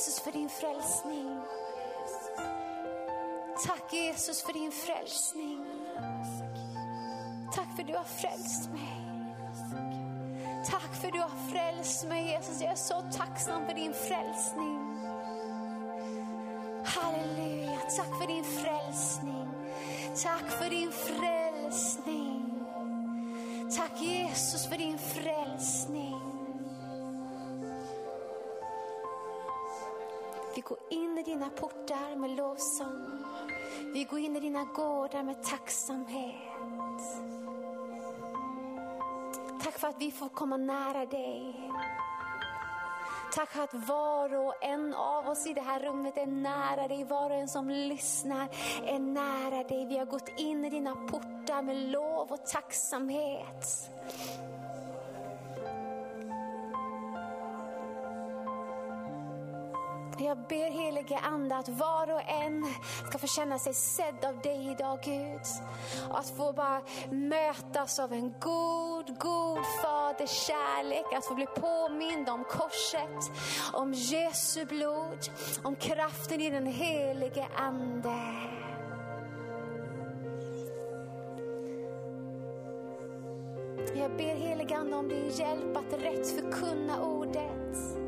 Tack Jesus för din frälsning. Tack Jesus för din frälsning. Tack för du har frälst mig. Tack för du har frälst mig Jesus. Jag är så tacksam för din frälsning. Halleluja. Tack för din frälsning. Tack för din frälsning. Vi går in i dina portar med lovsång. Vi går in i dina gårdar med tacksamhet. Tack för att vi får komma nära dig. Tack för att var och en av oss i det här rummet är nära dig. Var och en som lyssnar är nära dig. Vi har gått in i dina portar med lov och tacksamhet. Jag ber helige Ande att var och en ska få känna sig sedd av dig idag Gud. Och att få bara mötas av en god, god faders kärlek. Att få bli påmind om korset, om Jesu blod, om kraften i den helige Ande. Jag ber helige Ande om din hjälp att rätt förkunna ordet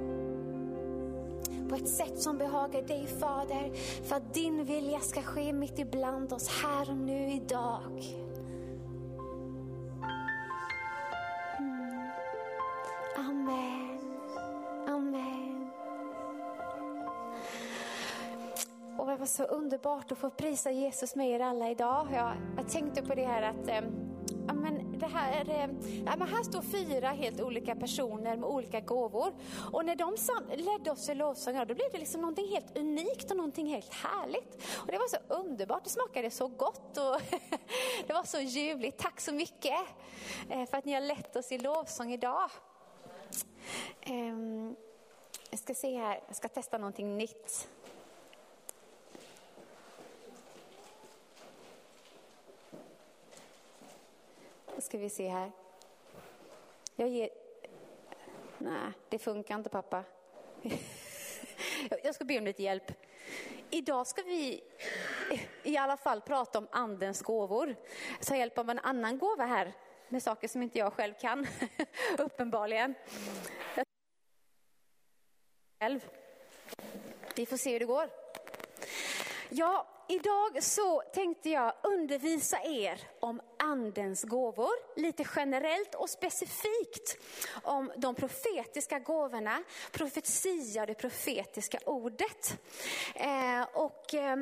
på ett sätt som behagar dig Fader. För att din vilja ska ske mitt ibland oss här och nu idag. Mm. Amen. Amen. Och det var så underbart att få prisa Jesus med er alla idag. Jag, jag tänkte på det här att eh, ja, men det här, eh, ja, men här står fyra helt olika personer med olika gåvor. Och när de sam- ledde oss i lovsång, då blev det liksom någonting helt unikt och någonting helt härligt. Och det var så underbart, det smakade så gott och det var så ljuvligt. Tack så mycket eh, för att ni har lett oss i lovsång idag. Ehm, jag ska se här, jag ska testa någonting nytt. Ska vi se här. Jag ger... Nej, det funkar inte pappa. Jag ska be om lite hjälp. Idag ska vi i alla fall prata om andens gåvor. Ta hjälp av en annan gåva här med saker som inte jag själv kan, uppenbarligen. Själv. Vi får se hur det går. Ja, idag så tänkte jag undervisa er om andens gåvor, lite generellt och specifikt om de profetiska gåvorna, profetia, och det profetiska ordet. Eh, och... Eh,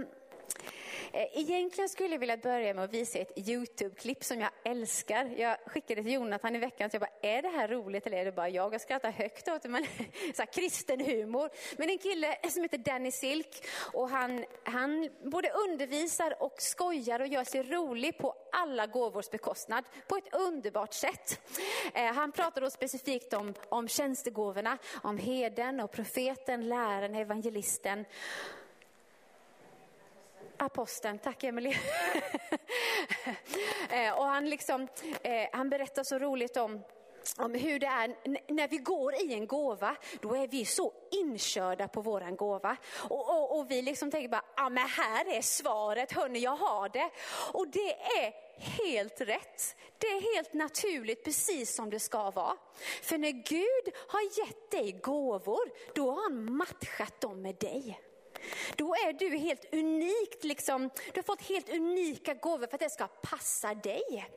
Eh, egentligen skulle jag vilja börja med att visa ett YouTube-klipp som jag älskar. Jag skickade till Jonathan i veckan, så jag bara, är det här roligt eller är det bara jag? Jag skrattar högt åt det, men så här, kristen humor. Men en kille som heter Danny Silk och han, han både undervisar och skojar och gör sig rolig på alla gåvors bekostnad på ett underbart sätt. Eh, han pratar då specifikt om, om tjänstegåvorna, om heden och profeten, läraren, evangelisten Aposteln, tack Emelie. Eh, och han, liksom, eh, han berättar så roligt om om hur det är när vi går i en gåva, då är vi så inkörda på våran gåva. Och, och, och vi liksom tänker bara, ja men här är svaret, hörni jag har det. Och det är helt rätt. Det är helt naturligt, precis som det ska vara. För när Gud har gett dig gåvor, då har han matchat dem med dig. Då är du helt unikt, liksom, du har fått helt unika gåvor för att det ska passa dig.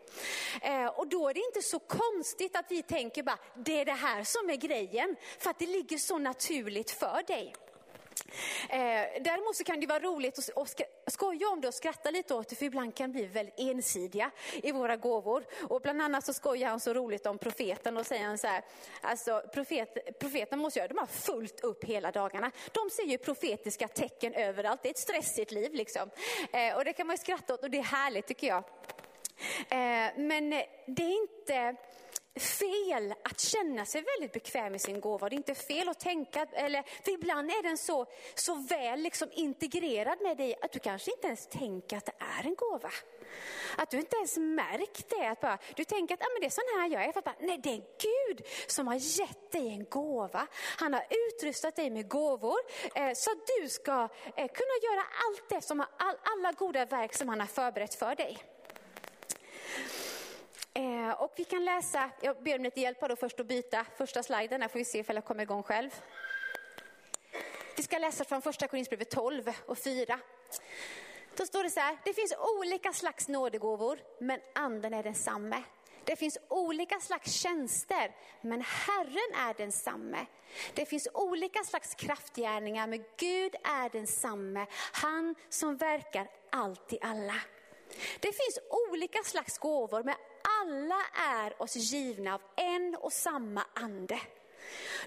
Eh, och då är det inte så konstigt att vi tänker bara, det är det här som är grejen, för att det ligger så naturligt för dig. Eh, däremot så kan det vara roligt att och skoja om det och skratta lite åt det, för ibland kan vi bli väldigt ensidiga i våra gåvor. Och bland annat så skojar han så roligt om profeten och säger han så här, alltså profet, profeten måste göra, de har fullt upp hela dagarna. De ser ju profetiska tecken överallt, det är ett stressigt liv liksom. Eh, och det kan man ju skratta åt och det är härligt tycker jag. Eh, men det är inte fel att känna sig väldigt bekväm i sin gåva. Det är inte fel att tänka, eller, för ibland är den så, så väl liksom integrerad med dig att du kanske inte ens tänker att det är en gåva. Att du inte ens märkt det. Att bara, du tänker att ah, men det är sån här jag är. För att bara, nej, det är Gud som har gett dig en gåva. Han har utrustat dig med gåvor eh, så att du ska eh, kunna göra allt det som all, alla goda verk som han har förberett för dig. Eh, och vi kan läsa, jag ber om lite hjälp då först att byta första sliden, här får vi se ifall jag kommer igång själv. Vi ska läsa från första Korinthierbrevet 12 och 4. Då står det så här, det finns olika slags nådegåvor, men anden är densamme. Det finns olika slags tjänster, men Herren är densamme. Det finns olika slags kraftgärningar, men Gud är densamme. Han som verkar allt i alla. Det finns olika slags gåvor, men alla är oss givna av en och samma ande.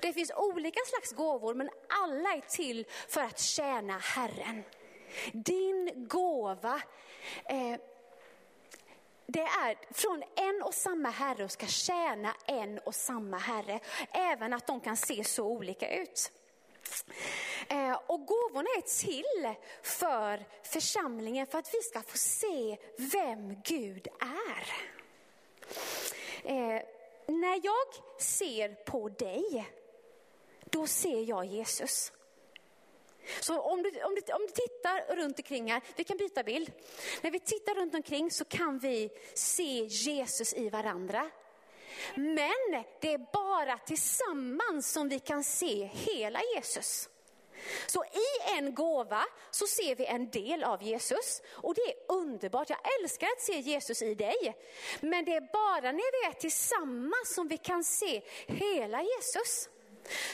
Det finns olika slags gåvor, men alla är till för att tjäna Herren. Din gåva, eh, det är från en och samma Herre och ska tjäna en och samma Herre. Även att de kan se så olika ut. Eh, och gåvorna är till för församlingen för att vi ska få se vem Gud är. Eh, när jag ser på dig, då ser jag Jesus. Så om du, om, du, om du tittar runt omkring här, vi kan byta bild. När vi tittar runt omkring så kan vi se Jesus i varandra. Men det är bara tillsammans som vi kan se hela Jesus. Så i en gåva så ser vi en del av Jesus och det är underbart. Jag älskar att se Jesus i dig. Men det är bara när vi är tillsammans som vi kan se hela Jesus.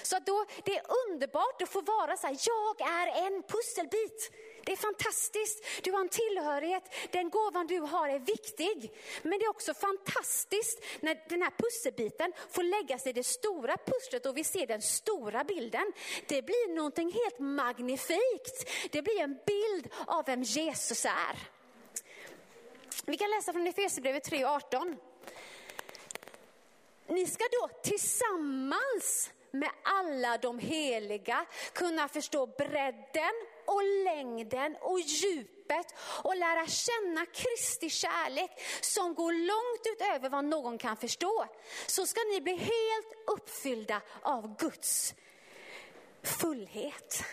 Så då, det är underbart att få vara så här, jag är en pusselbit. Det är fantastiskt, du har en tillhörighet, den gåvan du har är viktig. Men det är också fantastiskt när den här pusselbiten får läggas i det stora pusslet och vi ser den stora bilden. Det blir någonting helt magnifikt. Det blir en bild av vem Jesus är. Vi kan läsa från Efesierbrevet 3 och 18. Ni ska då tillsammans med alla de heliga kunna förstå bredden och längden och djupet och lära känna Kristi kärlek som går långt utöver vad någon kan förstå. Så ska ni bli helt uppfyllda av Guds fullhet.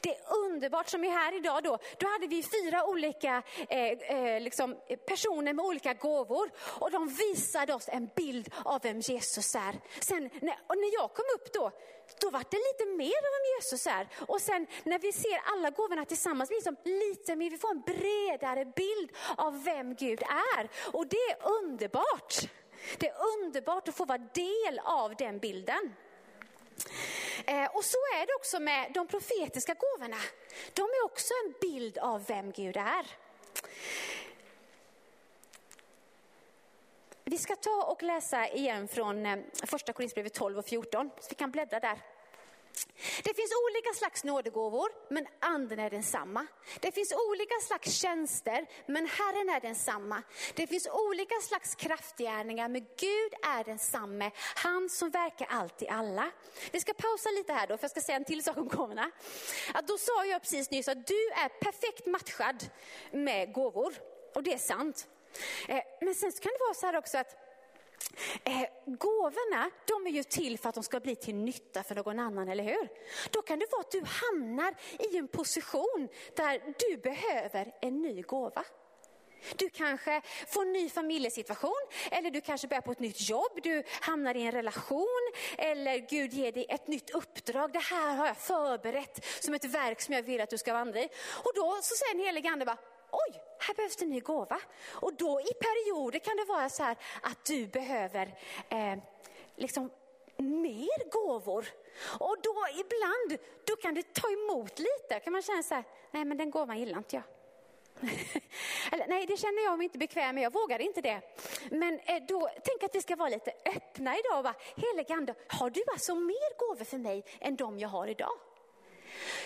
Det är underbart som är här idag då. Då hade vi fyra olika eh, eh, liksom, personer med olika gåvor och de visade oss en bild av vem Jesus är. Sen när, och när jag kom upp då, då var det lite mer av vem Jesus är. Och sen när vi ser alla gåvorna tillsammans, liksom lite mer, vi får en bredare bild av vem Gud är. Och det är underbart. Det är underbart att få vara del av den bilden. Eh, och så är det också med de profetiska gåvorna. De är också en bild av vem Gud är. Vi ska ta och läsa igen från eh, första Korinthierbrevet 12 och 14, så vi kan bläddra där. Det finns olika slags nådegåvor, men anden är densamma. Det finns olika slags tjänster, men Herren är densamma. Det finns olika slags kraftgärningar, men Gud är densamme. Han som verkar allt i alla. Vi ska pausa lite här då, för jag ska säga en till sak om gåvorna. Att då sa jag precis nyss att du är perfekt matchad med gåvor. Och det är sant. Eh, men sen kan det vara så här också att Eh, gåvorna, de är ju till för att de ska bli till nytta för någon annan, eller hur? Då kan det vara att du hamnar i en position där du behöver en ny gåva. Du kanske får en ny familjesituation, eller du kanske börjar på ett nytt jobb, du hamnar i en relation, eller Gud ger dig ett nytt uppdrag. Det här har jag förberett som ett verk som jag vill att du ska vandra i. Och då så säger den helige ande bara, oj, här behövs det en ny gåva. Och då i perioder kan det vara så här att du behöver eh, liksom mer gåvor. Och då ibland, då kan det ta emot lite. Kan man känna så här, nej men den gåvan gillar inte jag. Eller, nej, det känner jag mig inte bekväm med, jag vågar inte det. Men eh, då, tänk att vi ska vara lite öppna idag och bara, helige ande, har du alltså mer gåvor för mig än de jag har idag?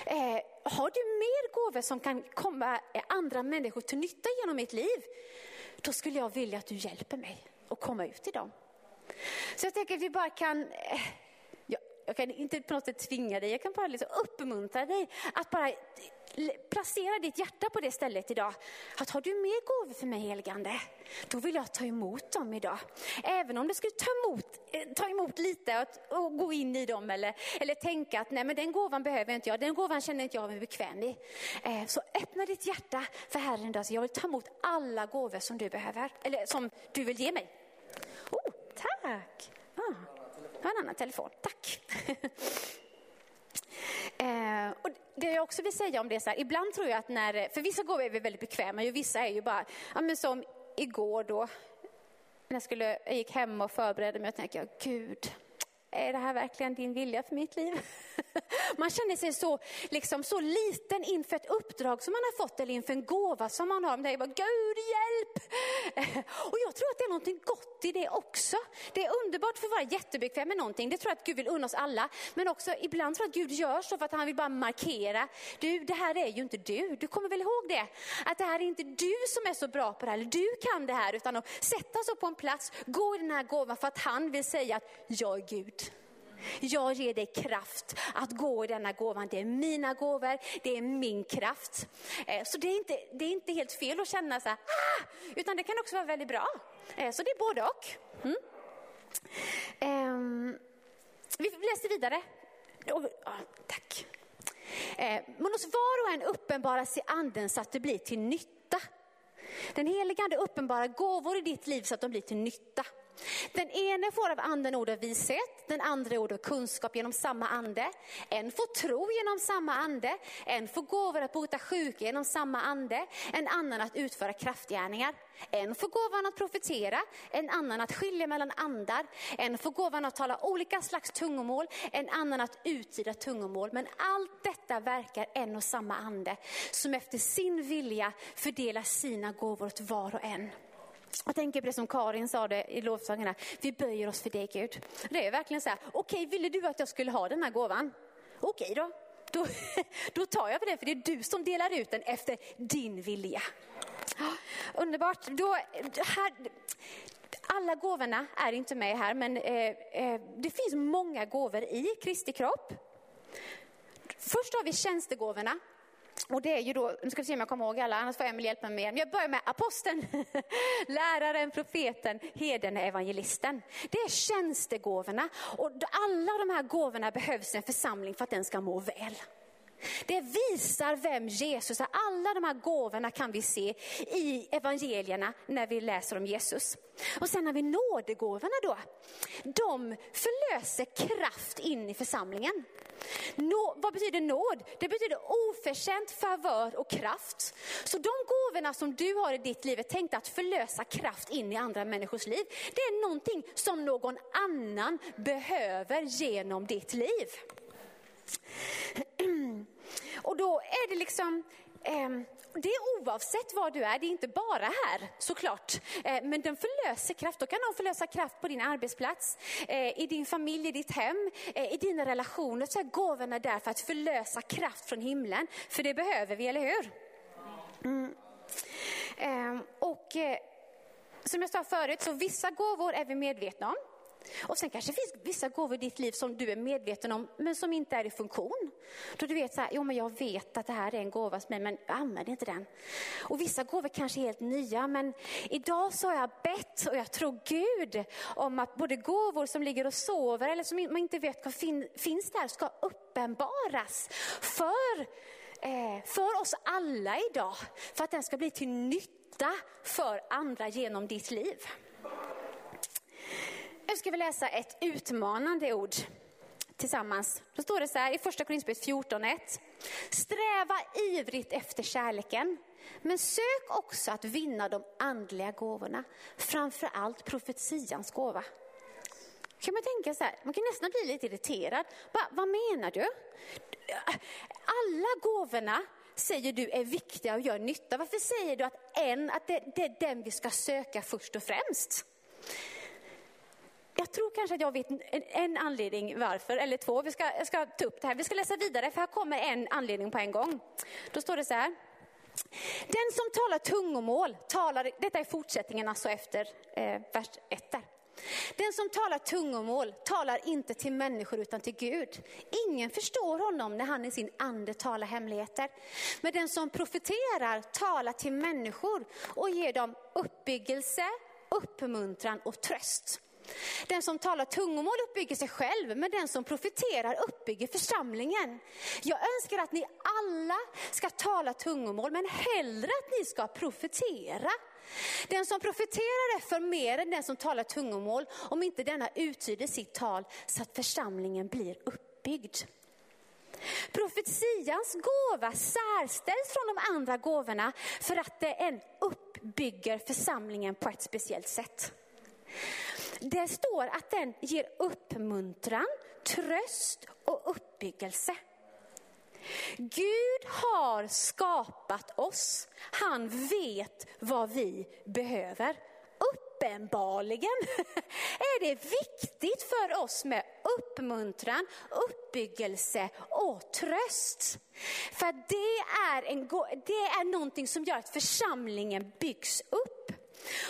Eh, har du mer gåvor som kan komma andra människor till nytta genom mitt liv? Då skulle jag vilja att du hjälper mig att komma ut i dem. Så jag tänker att vi bara kan, eh, jag, kan inte på något sätt tvinga dig, jag kan bara liksom uppmuntra dig att bara placera ditt hjärta på det stället idag. Att har du mer gåvor för mig helgande, då vill jag ta emot dem idag. Även om du skulle ta emot, eh, ta emot lite och, och, gå in i dem eller, eller tänka att nej men den gåvan behöver inte jag, den gåvan känner inte jag mig bekväm i. Eh, så öppna ditt hjärta för Herren idag, så jag vill ta emot alla gåvor som du behöver, eller som du vill ge mig. Oh, tack! Ah, en annan telefon, tack. Eh, och det jag också vill säga om det är så här, ibland tror jag att när, för vissa gåvor är vi väldigt bekväma ju vissa är ju bara, ja men som igår då, när jag, skulle, jag gick hem och förberedde mig och tänkte, Gud, är det här verkligen din vilja för mitt liv? Man känner sig så, liksom, så liten inför ett uppdrag som man har fått eller inför en gåva som man har. Man tänker bara, Gud hjälp! Och jag tror att det är någonting gott i det också. Det är underbart för att vara jättebekväm med någonting. Det tror jag att Gud vill unna oss alla. Men också ibland tror jag att Gud gör så för att han vill bara markera. Du, det här är ju inte du. Du kommer väl ihåg det? Att det här är inte du som är så bra på det här, eller du kan det här. Utan att sätta sig på en plats, gå i den här gåvan för att han vill säga att jag är Gud. Jag ger dig kraft att gå i denna gåvan. Det är mina gåvor, det är min kraft. Eh, så det är inte, det är inte helt fel att känna så här, ah! utan det kan också vara väldigt bra. Eh, så det är både och. Mm. Um, vi läser vidare. Oh, oh, tack. Eh, men hos var och en uppenbaras i anden så att det blir till nytta. Den helige ande uppenbarar gåvor i ditt liv så att de blir till nytta. Den ene får av anden ord av vishet, den andra ord av kunskap genom samma ande. En får tro genom samma ande, en får gåvor att bota sjuka genom samma ande, en annan att utföra kraftgärningar. En får gåvan att profetera, en annan att skilja mellan andar, en får gåvan att tala olika slags tungomål, en annan att uttyda tungomål. Men allt detta verkar en och samma ande, som efter sin vilja fördelar sina gåvor åt var och en. Jag tänker på det som Karin sa det i lovsångerna, vi böjer oss för dig Gud. Det är verkligen så här, okej okay, ville du att jag skulle ha den här gåvan? Okej okay, då. Då, då tar jag för det, för det är du som delar ut den efter din vilja. Underbart. Då, här, alla gåvorna är inte med här, men eh, eh, det finns många gåvor i Kristi kropp. Först har vi tjänstegåvorna. Och det är ju då, nu ska vi se om jag kommer ihåg alla, annars får Emil hjälpa mig mer. Jag börjar med aposteln, läraren, profeten, heden, evangelisten. Det är tjänstegåvorna och alla de här gåvorna behövs i en församling för att den ska må väl. Det visar vem Jesus är. Alla de här gåvorna kan vi se i evangelierna när vi läser om Jesus. Och sen har vi nådegåvorna då. De förlöser kraft in i församlingen. Nå, vad betyder nåd? Det betyder oförtjänt favör och kraft. Så de gåvorna som du har i ditt liv är tänkta att förlösa kraft in i andra människors liv. Det är någonting som någon annan behöver genom ditt liv. Och då är det liksom, eh, det är oavsett var du är, det är inte bara här såklart. Eh, men den förlöser kraft, då kan de förlösa kraft på din arbetsplats, eh, i din familj, i ditt hem, eh, i dina relationer. Så är gåvorna där för att förlösa kraft från himlen. För det behöver vi, eller hur? Mm. Ehm, och eh, som jag sa förut, så vissa gåvor är vi medvetna om. Och sen kanske det finns vissa gåvor i ditt liv som du är medveten om, men som inte är i funktion. Då du vet så här, jo men jag vet att det här är en gåva som mig, men jag använder inte den. Och vissa gåvor kanske är helt nya, men idag så har jag bett och jag tror Gud om att både gåvor som ligger och sover eller som man inte vet vad fin, finns där ska uppenbaras för, eh, för oss alla idag. För att den ska bli till nytta för andra genom ditt liv. Nu ska vi läsa ett utmanande ord tillsammans. Då står det så här i första Korinthierbrevet 14.1. Sträva ivrigt efter kärleken, men sök också att vinna de andliga gåvorna, framför allt profetians gåva. Kan man tänka så här, man kan nästan bli lite irriterad. Va, vad menar du? Alla gåvorna säger du är viktiga och gör nytta. Varför säger du att en, att det, det är den vi ska söka först och främst? Jag tror kanske att jag vet en, en anledning varför, eller två. Vi ska, jag ska ta upp det här. Vi ska läsa vidare, för här kommer en anledning på en gång. Då står det så här. Den som talar tungomål, talar, detta är fortsättningen alltså efter eh, vers 1 där. Den som talar tungomål talar inte till människor utan till Gud. Ingen förstår honom när han i sin ande talar hemligheter. Men den som profeterar talar till människor och ger dem uppbyggelse, uppmuntran och tröst. Den som talar tungomål uppbygger sig själv, men den som profeterar uppbygger församlingen. Jag önskar att ni alla ska tala tungomål, men hellre att ni ska profetera. Den som profeterar är för mer än den som talar tungomål, om inte denna uttyder sitt tal så att församlingen blir uppbyggd. Profetians gåva särställs från de andra gåvorna för att den uppbygger församlingen på ett speciellt sätt. Det står att den ger uppmuntran, tröst och uppbyggelse. Gud har skapat oss. Han vet vad vi behöver. Uppenbarligen är det viktigt för oss med uppmuntran, uppbyggelse och tröst. För det är, en, det är någonting som gör att församlingen byggs upp.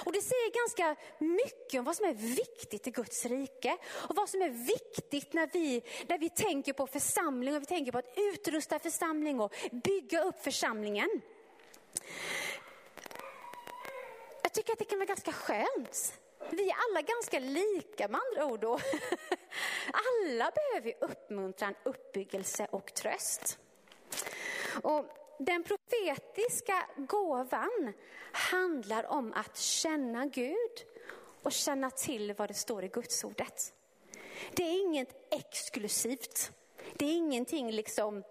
Och det säger ganska mycket om vad som är viktigt i Guds rike och vad som är viktigt när vi, när vi tänker på församling och vi tänker på att utrusta församling och bygga upp församlingen. Jag tycker att det kan vara ganska skönt. Vi är alla ganska lika med andra ord. Då. Alla behöver uppmuntran, uppbyggelse och tröst. Och den profetiska gåvan handlar om att känna Gud och känna till vad det står i Gudsordet. Det är inget exklusivt. Det är ingenting liksom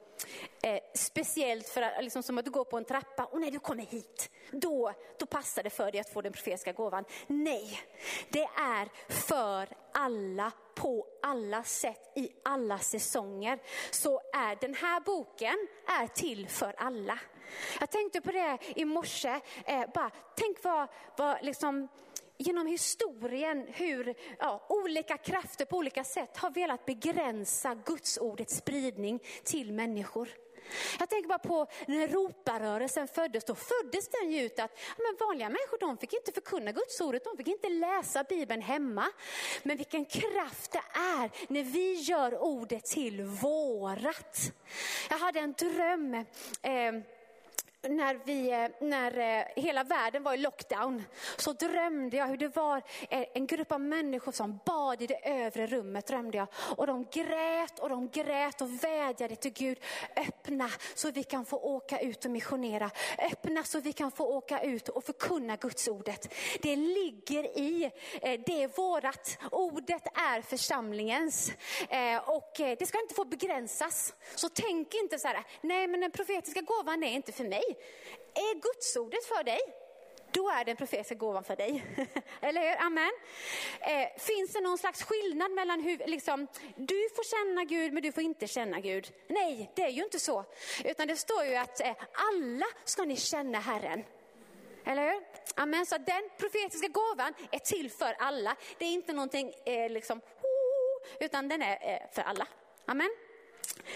eh, speciellt för att, liksom som att du går på en trappa och när du kommer hit, då, då passar det för dig att få den profetiska gåvan. Nej, det är för alla på alla sätt i alla säsonger. Så är den här boken är till för alla. Jag tänkte på det i morse, eh, bara, tänk vad, vad liksom, genom historien hur ja, olika krafter på olika sätt har velat begränsa Guds ordets spridning till människor. Jag tänker bara på när Europarörelsen föddes, då föddes den ju ut att men vanliga människor de fick inte förkunna Guds ordet, de fick inte läsa Bibeln hemma. Men vilken kraft det är när vi gör ordet till vårat. Jag hade en dröm eh, när, vi, eh, när eh, hela världen var i lockdown så drömde jag hur det var eh, en grupp av människor som bad i det övre rummet. drömde jag. Och de grät och de grät och vädjade till Gud. Öppna så vi kan få åka ut och missionera. Öppna så vi kan få åka ut och förkunna Guds ordet. Det ligger i, det är vårat. Ordet är församlingens. Och det ska inte få begränsas. Så tänk inte så här, nej men den profetiska gåvan är inte för mig. Är gudsordet för dig? Då är den profetiska gåvan för dig. Eller hur? Amen. Eh, finns det någon slags skillnad mellan hur, liksom, du får känna Gud men du får inte känna Gud? Nej, det är ju inte så. Utan det står ju att eh, alla ska ni känna Herren. Eller hur? Amen. Så den profetiska gåvan är till för alla. Det är inte någonting eh, liksom, utan den är eh, för alla. Amen.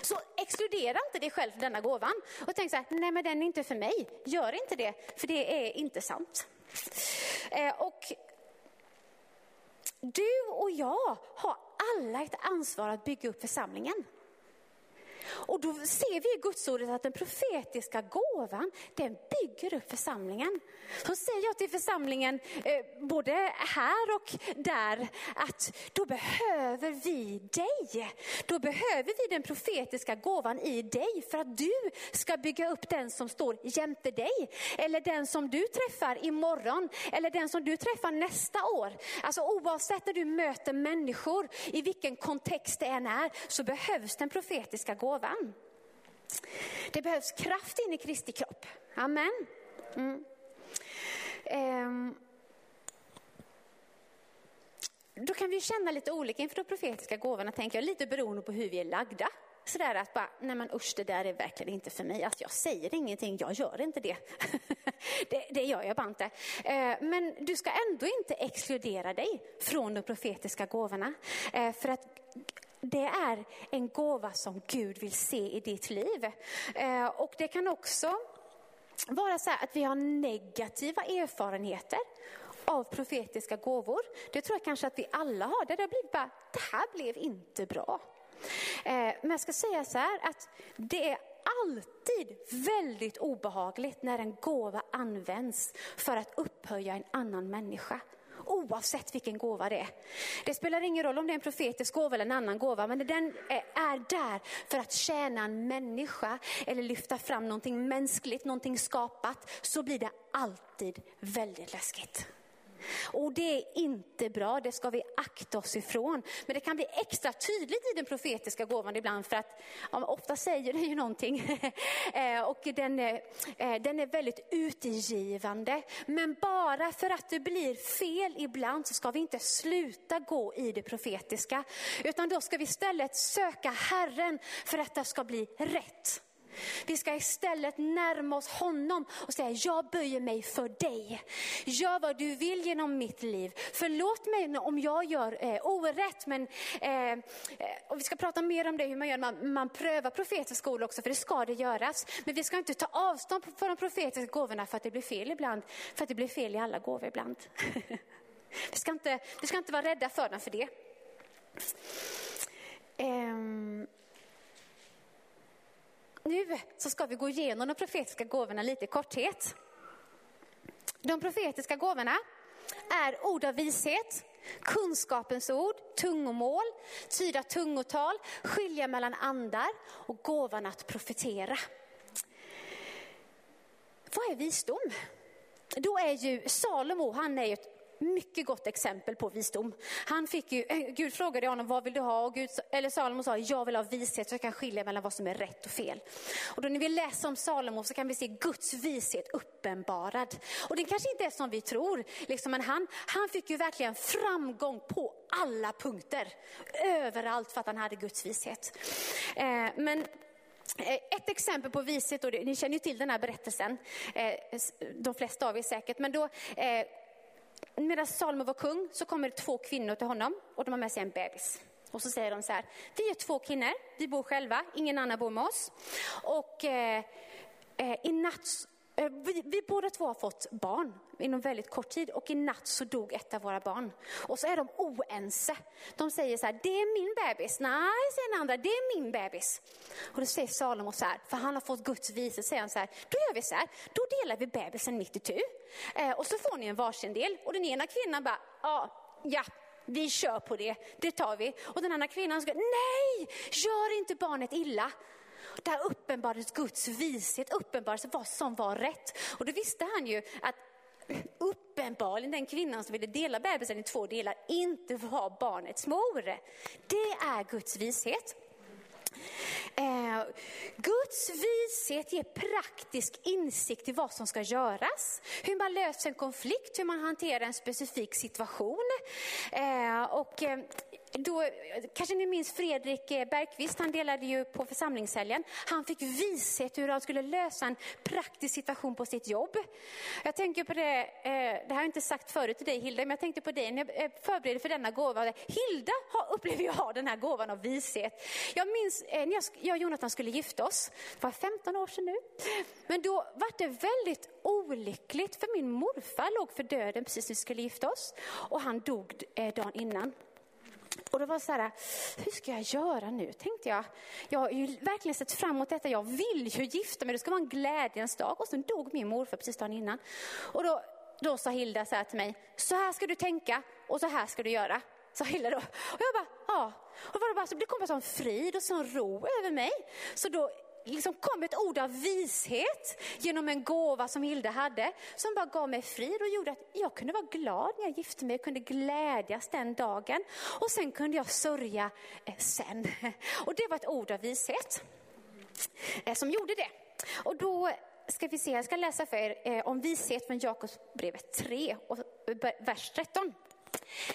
Så exkludera inte dig själv för denna gåvan och tänk så här, nej men den är inte för mig. Gör inte det, för det är inte sant. Eh, och du och jag har alla ett ansvar att bygga upp församlingen. Och då ser vi i Gudsordet att den profetiska gåvan, den bygger upp församlingen. Så säger jag till församlingen, eh, både här och där, att då behöver vi dig. Då behöver vi den profetiska gåvan i dig för att du ska bygga upp den som står jämte dig. Eller den som du träffar imorgon, eller den som du träffar nästa år. Alltså oavsett när du möter människor, i vilken kontext det än är, så behövs den profetiska gåvan. Det behövs kraft in i Kristi kropp. Amen. Mm. Um. Då kan vi känna lite olika inför de profetiska gåvorna, tänker jag, lite beroende på hur vi är lagda. Sådär att bara, nej men usch det där är verkligen inte för mig. Alltså jag säger ingenting, jag gör inte det. det, det gör jag bara inte. Eh, men du ska ändå inte exkludera dig från de profetiska gåvorna. Eh, för att det är en gåva som Gud vill se i ditt liv. Eh, och det kan också vara så att vi har negativa erfarenheter av profetiska gåvor. Det tror jag kanske att vi alla har. Det, har blivit bara, det här blev inte bra. Eh, men jag ska säga så här att det är alltid väldigt obehagligt när en gåva används för att upphöja en annan människa oavsett vilken gåva det är. Det spelar ingen roll om det är en profetisk gåva eller en annan gåva, men den är där för att tjäna en människa eller lyfta fram någonting mänskligt, någonting skapat, så blir det alltid väldigt läskigt. Och det är inte bra, det ska vi akta oss ifrån. Men det kan bli extra tydligt i den profetiska gåvan ibland för att ja, ofta säger den ju någonting. Eh, och den är, eh, den är väldigt utgivande. Men bara för att det blir fel ibland så ska vi inte sluta gå i det profetiska. Utan då ska vi istället söka Herren för att det ska bli rätt. Vi ska istället närma oss honom och säga, jag böjer mig för dig. Gör vad du vill genom mitt liv. Förlåt mig om jag gör eh, orätt. Men, eh, eh, och vi ska prata mer om det, hur man gör. Man, man prövar profetisk skola också, för det ska det göras. Men vi ska inte ta avstånd från de profetiska gåvorna för att det blir fel ibland. För att det blir fel i alla gåvor ibland. vi, ska inte, vi ska inte vara rädda för dem för det. Um, nu så ska vi gå igenom de profetiska gåvorna lite i korthet. De profetiska gåvorna är ord av vishet, kunskapens ord, tungomål, tyda tungotal, skilja mellan andar och gåvan att profetera. Vad är visdom? Då är ju Salomo, han är ju ett mycket gott exempel på visdom. Han fick ju, eh, Gud frågade honom, vad vill du ha? Och Gud, eller Salomo sa, jag vill ha vishet så jag kan skilja mellan vad som är rätt och fel. Och då när vi läser om Salomo så kan vi se Guds vishet uppenbarad. Och det kanske inte är som vi tror, liksom, men han, han fick ju verkligen framgång på alla punkter. Överallt för att han hade Guds vishet. Eh, men eh, ett exempel på vishet, och ni känner ju till den här berättelsen, eh, de flesta av er säkert, men då medan Salomo var kung så kommer det två kvinnor till honom och de har med sig en bebis. Och så säger de så här, vi är två kvinnor, vi bor själva, ingen annan bor med oss. Och eh, eh, i natt Eh, vi, vi båda två har fått barn inom väldigt kort tid och i natt så dog ett av våra barn. Och så är de oense. De säger så här, det är min bebis. Nej, säger den andra, det är min bebis. Och då säger Salomo så här, för han har fått Guds vise, säger han så här, då gör vi så här, då delar vi bebisen mitt i tu. Eh, och så får ni en varsin del. Och den ena kvinnan bara, ja, ja, vi kör på det, det tar vi. Och den andra kvinnan ska, nej, gör inte barnet illa. Där uppenbarades Guds vishet, uppenbarades vad som var rätt. Och då visste han ju att uppenbarligen den kvinnan som ville dela bebisen i två delar inte var barnets mor. Det är Guds vishet. Eh, Guds vishet ger praktisk insikt i vad som ska göras, hur man löser en konflikt, hur man hanterar en specifik situation. Eh, och eh, då, kanske ni minns Fredrik eh, Bergqvist, han delade ju på församlingshelgen. Han fick vishet hur han skulle lösa en praktisk situation på sitt jobb. Jag tänker på det, eh, det har jag inte sagt förut till dig Hilda, men jag tänkte på dig när jag eh, förberedde för denna gåva. Hilda har, upplever jag har den här gåvan av vishet. Jag minns eh, när jag, och Jonathan skulle gifta oss, det var 15 år sedan nu. Men då var det väldigt olyckligt för min morfar låg för döden precis när vi skulle gifta oss och han dog eh, dagen innan. Och det var så här, hur ska jag göra nu, tänkte jag. Jag har ju verkligen sett fram emot detta. Jag vill ju gifta mig, det ska vara en glädjens dag. Och sen dog min morfar precis dagen innan. Och då, då sa Hilda så här till mig, så här ska du tänka och så här ska du göra. Sa Hilda då. Och jag bara, ja. Och var det, bara, så det kom en sån frid och sån ro över mig. Så då liksom kom ett ord av vishet genom en gåva som Hilda hade, som bara gav mig frid och gjorde att jag kunde vara glad när jag gifte mig, jag kunde glädjas den dagen och sen kunde jag sörja eh, sen. Och det var ett ord av vishet eh, som gjorde det. Och då ska vi se, jag ska läsa för er eh, om vishet från Jakobsbrevet 3, och vers 13.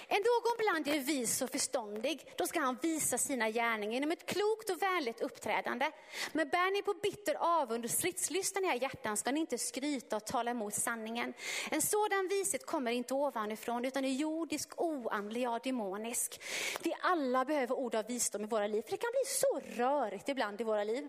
Är någon bland er vis och förståndig, då ska han visa sina gärningar genom ett klokt och vänligt uppträdande. Men bär ni på bitter avund och stridslystan i era hjärtan ska ni inte skryta och tala emot sanningen. En sådan vishet kommer inte ovanifrån utan är jordisk, oandlig, ja demonisk. Vi alla behöver ord av visdom i våra liv, för det kan bli så rörigt ibland i våra liv.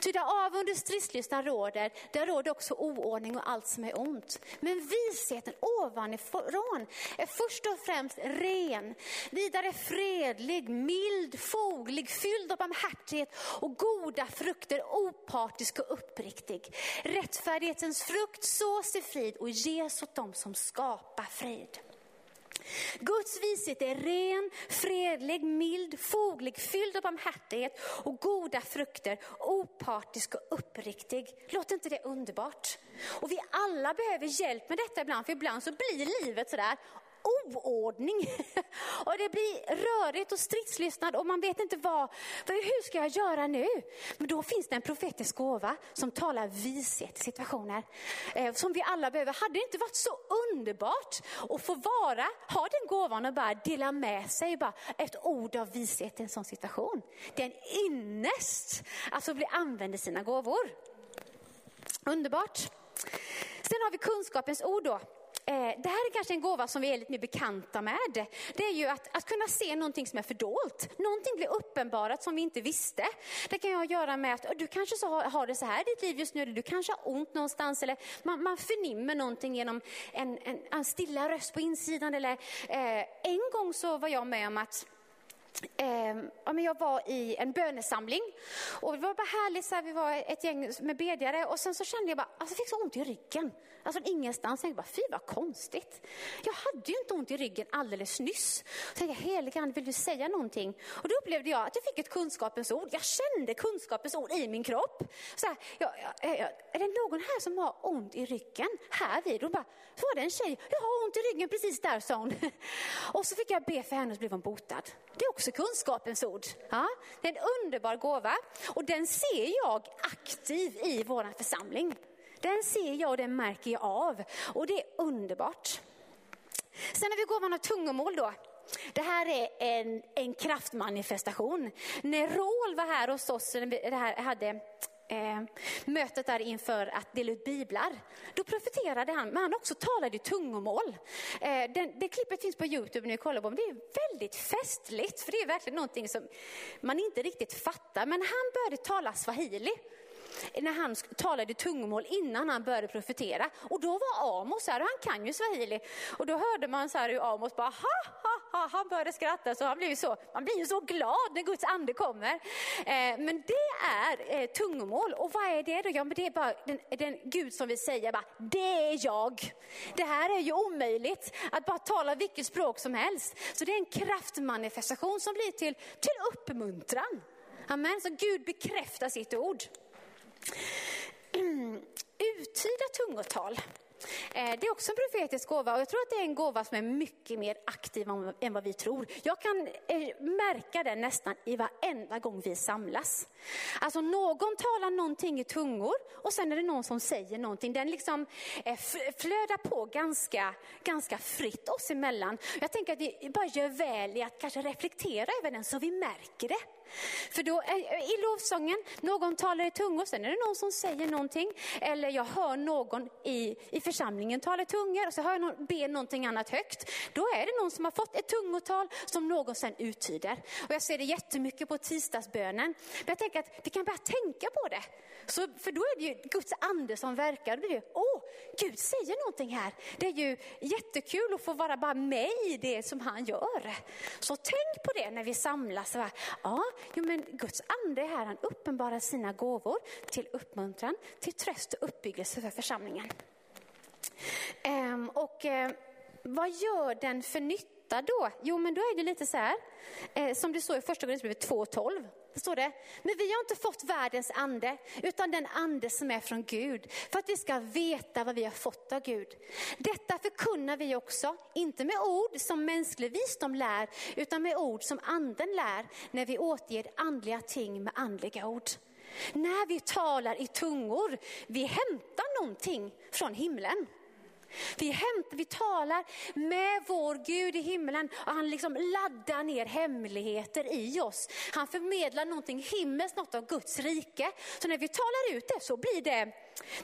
Ty där avund och stridslystnad råder, där råder också oordning och allt som är ont. Men visheten ovanifrån är först och främst ren, vidare fredlig, mild, foglig, fylld av barmhärtighet och goda frukter, opartisk och uppriktig. Rättfärdighetens frukt sås i frid och ges åt dem som skapar frid. Guds vishet är ren, fredlig, mild, foglig, fylld av barmhärtighet och goda frukter, opartisk och uppriktig. Låter inte det underbart? Och vi alla behöver hjälp med detta ibland, för ibland så blir livet sådär oordning. Och det blir rörigt och stridslystnad och man vet inte vad, hur ska jag göra nu? Men då finns det en profetisk gåva som talar vishet i situationer eh, som vi alla behöver. Hade det inte varit så underbart att få vara, ha den gåvan och bara dela med sig bara ett ord av vishet i en sån situation. Det är en ynnest att få bli använd i sina gåvor. Underbart. Sen har vi kunskapens ord då. Eh, det här är kanske en gåva som vi är lite mer bekanta med. Det är ju att, att kunna se någonting som är fördolt. Någonting blir uppenbarat som vi inte visste. Det kan ha att göra med att du kanske så har, har det så här i ditt liv just nu, eller du kanske har ont någonstans, eller man, man förnimmer någonting genom en, en, en stilla röst på insidan. Eller, eh, en gång så var jag med om att Eh, ja, men jag var i en bönesamling och det var bara härligt, så här, vi var ett gäng med bedjare och sen så kände jag bara, alltså jag fick så ont i ryggen. Alltså ingenstans, jag bara, fy vad konstigt. Jag hade ju inte ont i ryggen alldeles nyss. Så jag tänkte, ande, vill du säga någonting? Och då upplevde jag att jag fick ett kunskapens ord. Jag kände kunskapens ord i min kropp. Så här, jag, jag, är det någon här som har ont i ryggen? Här vid? Och bara, så var det en tjej, jag har ont i ryggen precis där, sa hon. Och så fick jag be för henne och så blev hon botad. Det är också kunskapens ord. Ja, det är en underbar gåva och den ser jag aktiv i vår församling. Den ser jag och den märker jag av och det är underbart. Sen när vi går av tungomål då. Det här är en, en kraftmanifestation. När Rål var här hos oss, det här hade eh, mötet där inför att dela ut biblar. Då profeterade han, men han också talade i tungomål. Eh, den, det klippet finns på Youtube ni kollar på det. är väldigt festligt, för det är verkligen någonting som man inte riktigt fattar. Men han började tala swahili när han talade tungomål innan han började profetera. Och då var Amos här och han kan ju swahili. Och då hörde man så här hur Amos bara ha, ha, ha, han började skratta. Så han blev så, man blir ju så glad när Guds ande kommer. Eh, men det är eh, tungomål. Och vad är det då? Ja, men det är bara den, den Gud som vill säga, bara, det är jag. Det här är ju omöjligt att bara tala vilket språk som helst. Så det är en kraftmanifestation som blir till, till uppmuntran. Amen. Så Gud bekräftar sitt ord. Mm, uttyda tungotal. Eh, det är också en profetisk gåva och jag tror att det är en gåva som är mycket mer aktiv än vad vi tror. Jag kan eh, märka det nästan i varenda gång vi samlas. Alltså någon talar någonting i tungor och sen är det någon som säger någonting. Den liksom eh, flödar på ganska, ganska fritt oss emellan. Jag tänker att vi bara gör väl i att kanske reflektera över den så vi märker det. För då i lovsången, någon talar i tungor, sen är det någon som säger någonting. Eller jag hör någon i, i församlingen talar tungor och så hör jag någon be någonting annat högt. Då är det någon som har fått ett tungotal som någon sen uttyder. Och jag ser det jättemycket på tisdagsbönen. Men jag tänker att vi kan börja tänka på det. Så, för då är det ju Guds ande som verkar. Då blir det, åh, Gud säger någonting här. Det är ju jättekul att få vara bara med i det som han gör. Så tänk på det när vi samlas. Ja, Jo, men Guds ande är här, han uppenbarar sina gåvor till uppmuntran, till tröst och uppbyggelse för församlingen. Ehm, och eh, vad gör den för nytta då? Jo, men då är det lite så här, eh, som det står i första Korinthierbrevet 2.12 står det. Men vi har inte fått världens ande, utan den ande som är från Gud. För att vi ska veta vad vi har fått av Gud. Detta förkunnar vi också, inte med ord som mänsklig visdom lär, utan med ord som anden lär, när vi återger andliga ting med andliga ord. När vi talar i tungor, vi hämtar någonting från himlen. Vi, hämtar, vi talar med vår Gud i himlen och han liksom laddar ner hemligheter i oss. Han förmedlar någonting himmelskt, något av Guds rike. Så när vi talar ut det så blir det,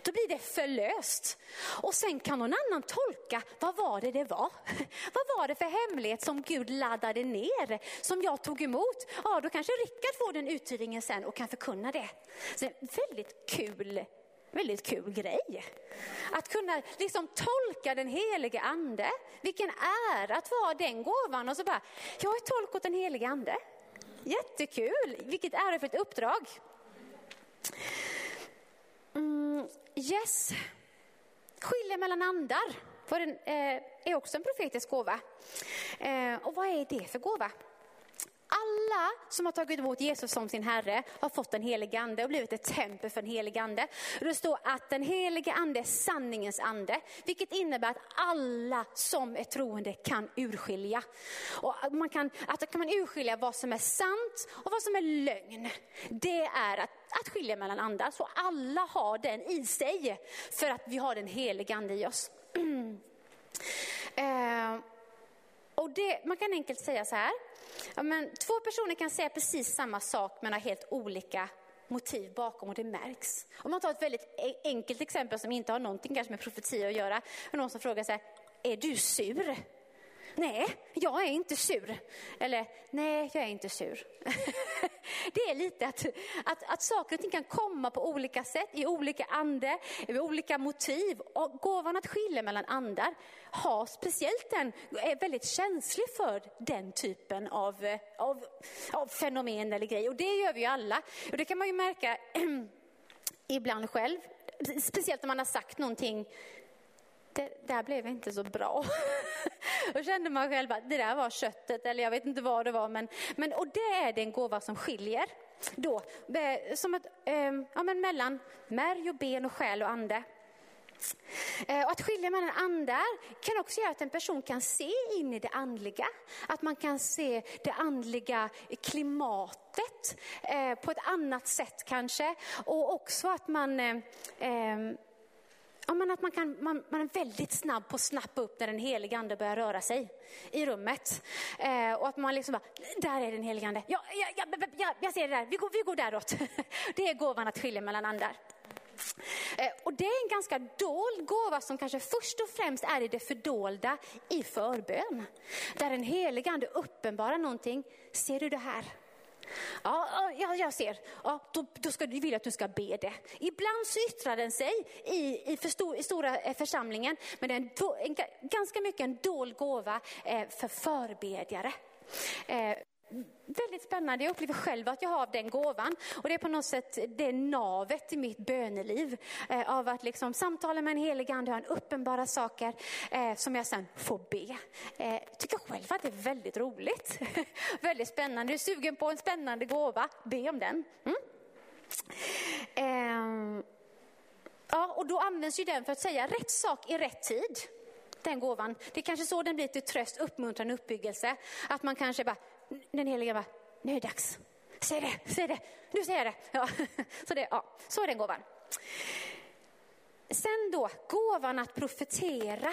då blir det förlöst. Och sen kan någon annan tolka, vad var det det var? Vad var det för hemlighet som Gud laddade ner, som jag tog emot? Ja, då kanske Rickard får den uttydningen sen och kan förkunna det. Så det är väldigt kul väldigt kul grej. Att kunna liksom tolka den helige ande. Vilken ära att vara den gåvan och så bara, jag är tolk åt den helige ande. Jättekul, vilket ärofyllt uppdrag. Mm, yes, skilja mellan andar för den, eh, är också en profetisk gåva. Eh, och vad är det för gåva? Alla som har tagit emot Jesus som sin Herre har fått en helig ande och blivit ett tempel för den helige ande. Det står att den helige ande är sanningens ande, vilket innebär att alla som är troende kan urskilja. Och man kan, att kan man urskilja vad som är sant och vad som är lögn. Det är att, att skilja mellan andar, så alla har den i sig för att vi har den helige ande i oss. eh, och det, man kan enkelt säga så här, Ja, men två personer kan säga precis samma sak men har helt olika motiv bakom och det märks. Om man tar ett väldigt e-, enkelt exempel som inte har någonting kanske med profetia att göra. Någon som frågar så här, är du sur? Nej, jag är inte sur. Eller, nej, jag är inte sur. det är lite att, att, att saker och ting kan komma på olika sätt, i olika ande, med olika motiv. Och gåvan att skilja mellan andar har speciellt den, är väldigt känslig för den typen av, av, av fenomen eller grej. Och det gör vi ju alla. Och det kan man ju märka ibland själv. Speciellt om man har sagt någonting det där blev inte så bra. Då kände man själv att det där var köttet eller jag vet inte vad det var. Men, men, och det är den gåva som skiljer. Då, eh, som ett, ehm, ja, men mellan märg och ben och själ och ande. Eh, och att skilja mellan andar kan också göra att en person kan se in i det andliga. Att man kan se det andliga klimatet eh, på ett annat sätt kanske. Och också att man eh ehm, Ja, men att man, kan, man, man, är väldigt snabb på att snappa upp när den helige ande börjar röra sig i rummet. Eh, och att man liksom bara, där är den helige ande. Ja, ja, ja, ja, jag ser det där, vi går, vi går däråt. Det är gåvan att skilja mellan andar. Eh, och det är en ganska dold gåva som kanske först och främst är i det fördolda i förbön. Där den helige ande uppenbarar någonting. Ser du det här? Ja, ja jag ser. Ja, då, då ska, vill jag att du ska be det. Ibland så yttrar den sig i, i, för stor, i stora eh, församlingen, men det är en, en, ganska mycket en dold gåva eh, för förbedjare. Eh, väldigt spännande. Jag upplever själv att jag har den gåvan. Och det är på något sätt det navet i mitt böneliv. Eh, av att liksom samtala med en helig ande, ha en uppenbara saker eh, som jag sen får be. Eh, tycker själv att det är väldigt roligt. väldigt spännande. Är du sugen på en spännande gåva? Be om den. Mm? Eh, ja, och då används ju den för att säga rätt sak i rätt tid den gåvan. Det är kanske så den blir till tröst, uppmuntran, uppbyggelse. Att man kanske bara, den heliga bara, nu är det dags. Säg det, säg det, nu säger jag det. Ja. Så, det ja, så är den gåvan. Sen då, gåvan att profetera.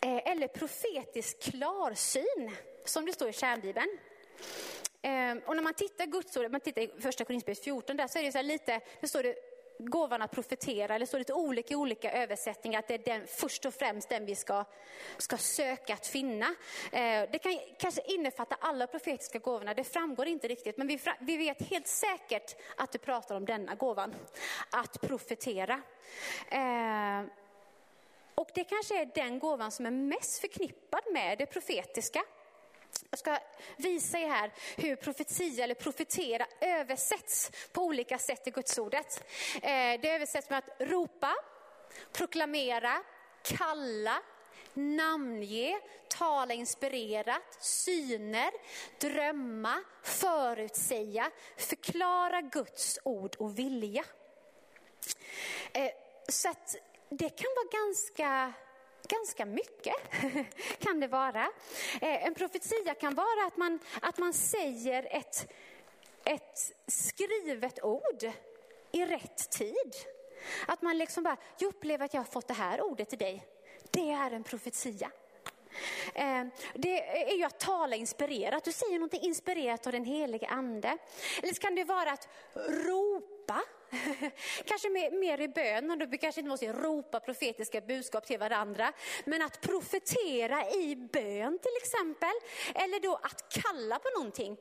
Eh, eller profetisk klarsyn, som det står i kärnbibeln. Eh, och när man tittar Guds ord, man tittar i första Korinthierbrevet 14, där så är det så lite, nu står det gåvan att profetera, eller så lite olika olika översättningar, att det är den, först och främst den vi ska, ska söka att finna. Eh, det kan kanske innefatta alla profetiska gåvorna, det framgår inte riktigt, men vi, vi vet helt säkert att du pratar om denna gåvan, att profetera. Eh, och det kanske är den gåvan som är mest förknippad med det profetiska. Jag ska visa er här hur profetia eller profetera översätts på olika sätt i Gudsordet. Eh, det översätts med att ropa, proklamera, kalla, namnge, tala inspirerat, syner, drömma, förutsäga, förklara Guds ord och vilja. Eh, så att det kan vara ganska ganska mycket kan det vara. Eh, en profetia kan vara att man, att man säger ett, ett skrivet ord i rätt tid. Att man liksom bara, jag upplever att jag har fått det här ordet till dig. Det är en profetia. Eh, det är ju att tala inspirerat. Du säger något inspirerat av den helige ande. Eller så kan det vara att ropa kanske mer, mer i bön, och vi kanske inte måste ropa profetiska budskap till varandra. Men att profetera i bön till exempel. Eller då att kalla på någonting.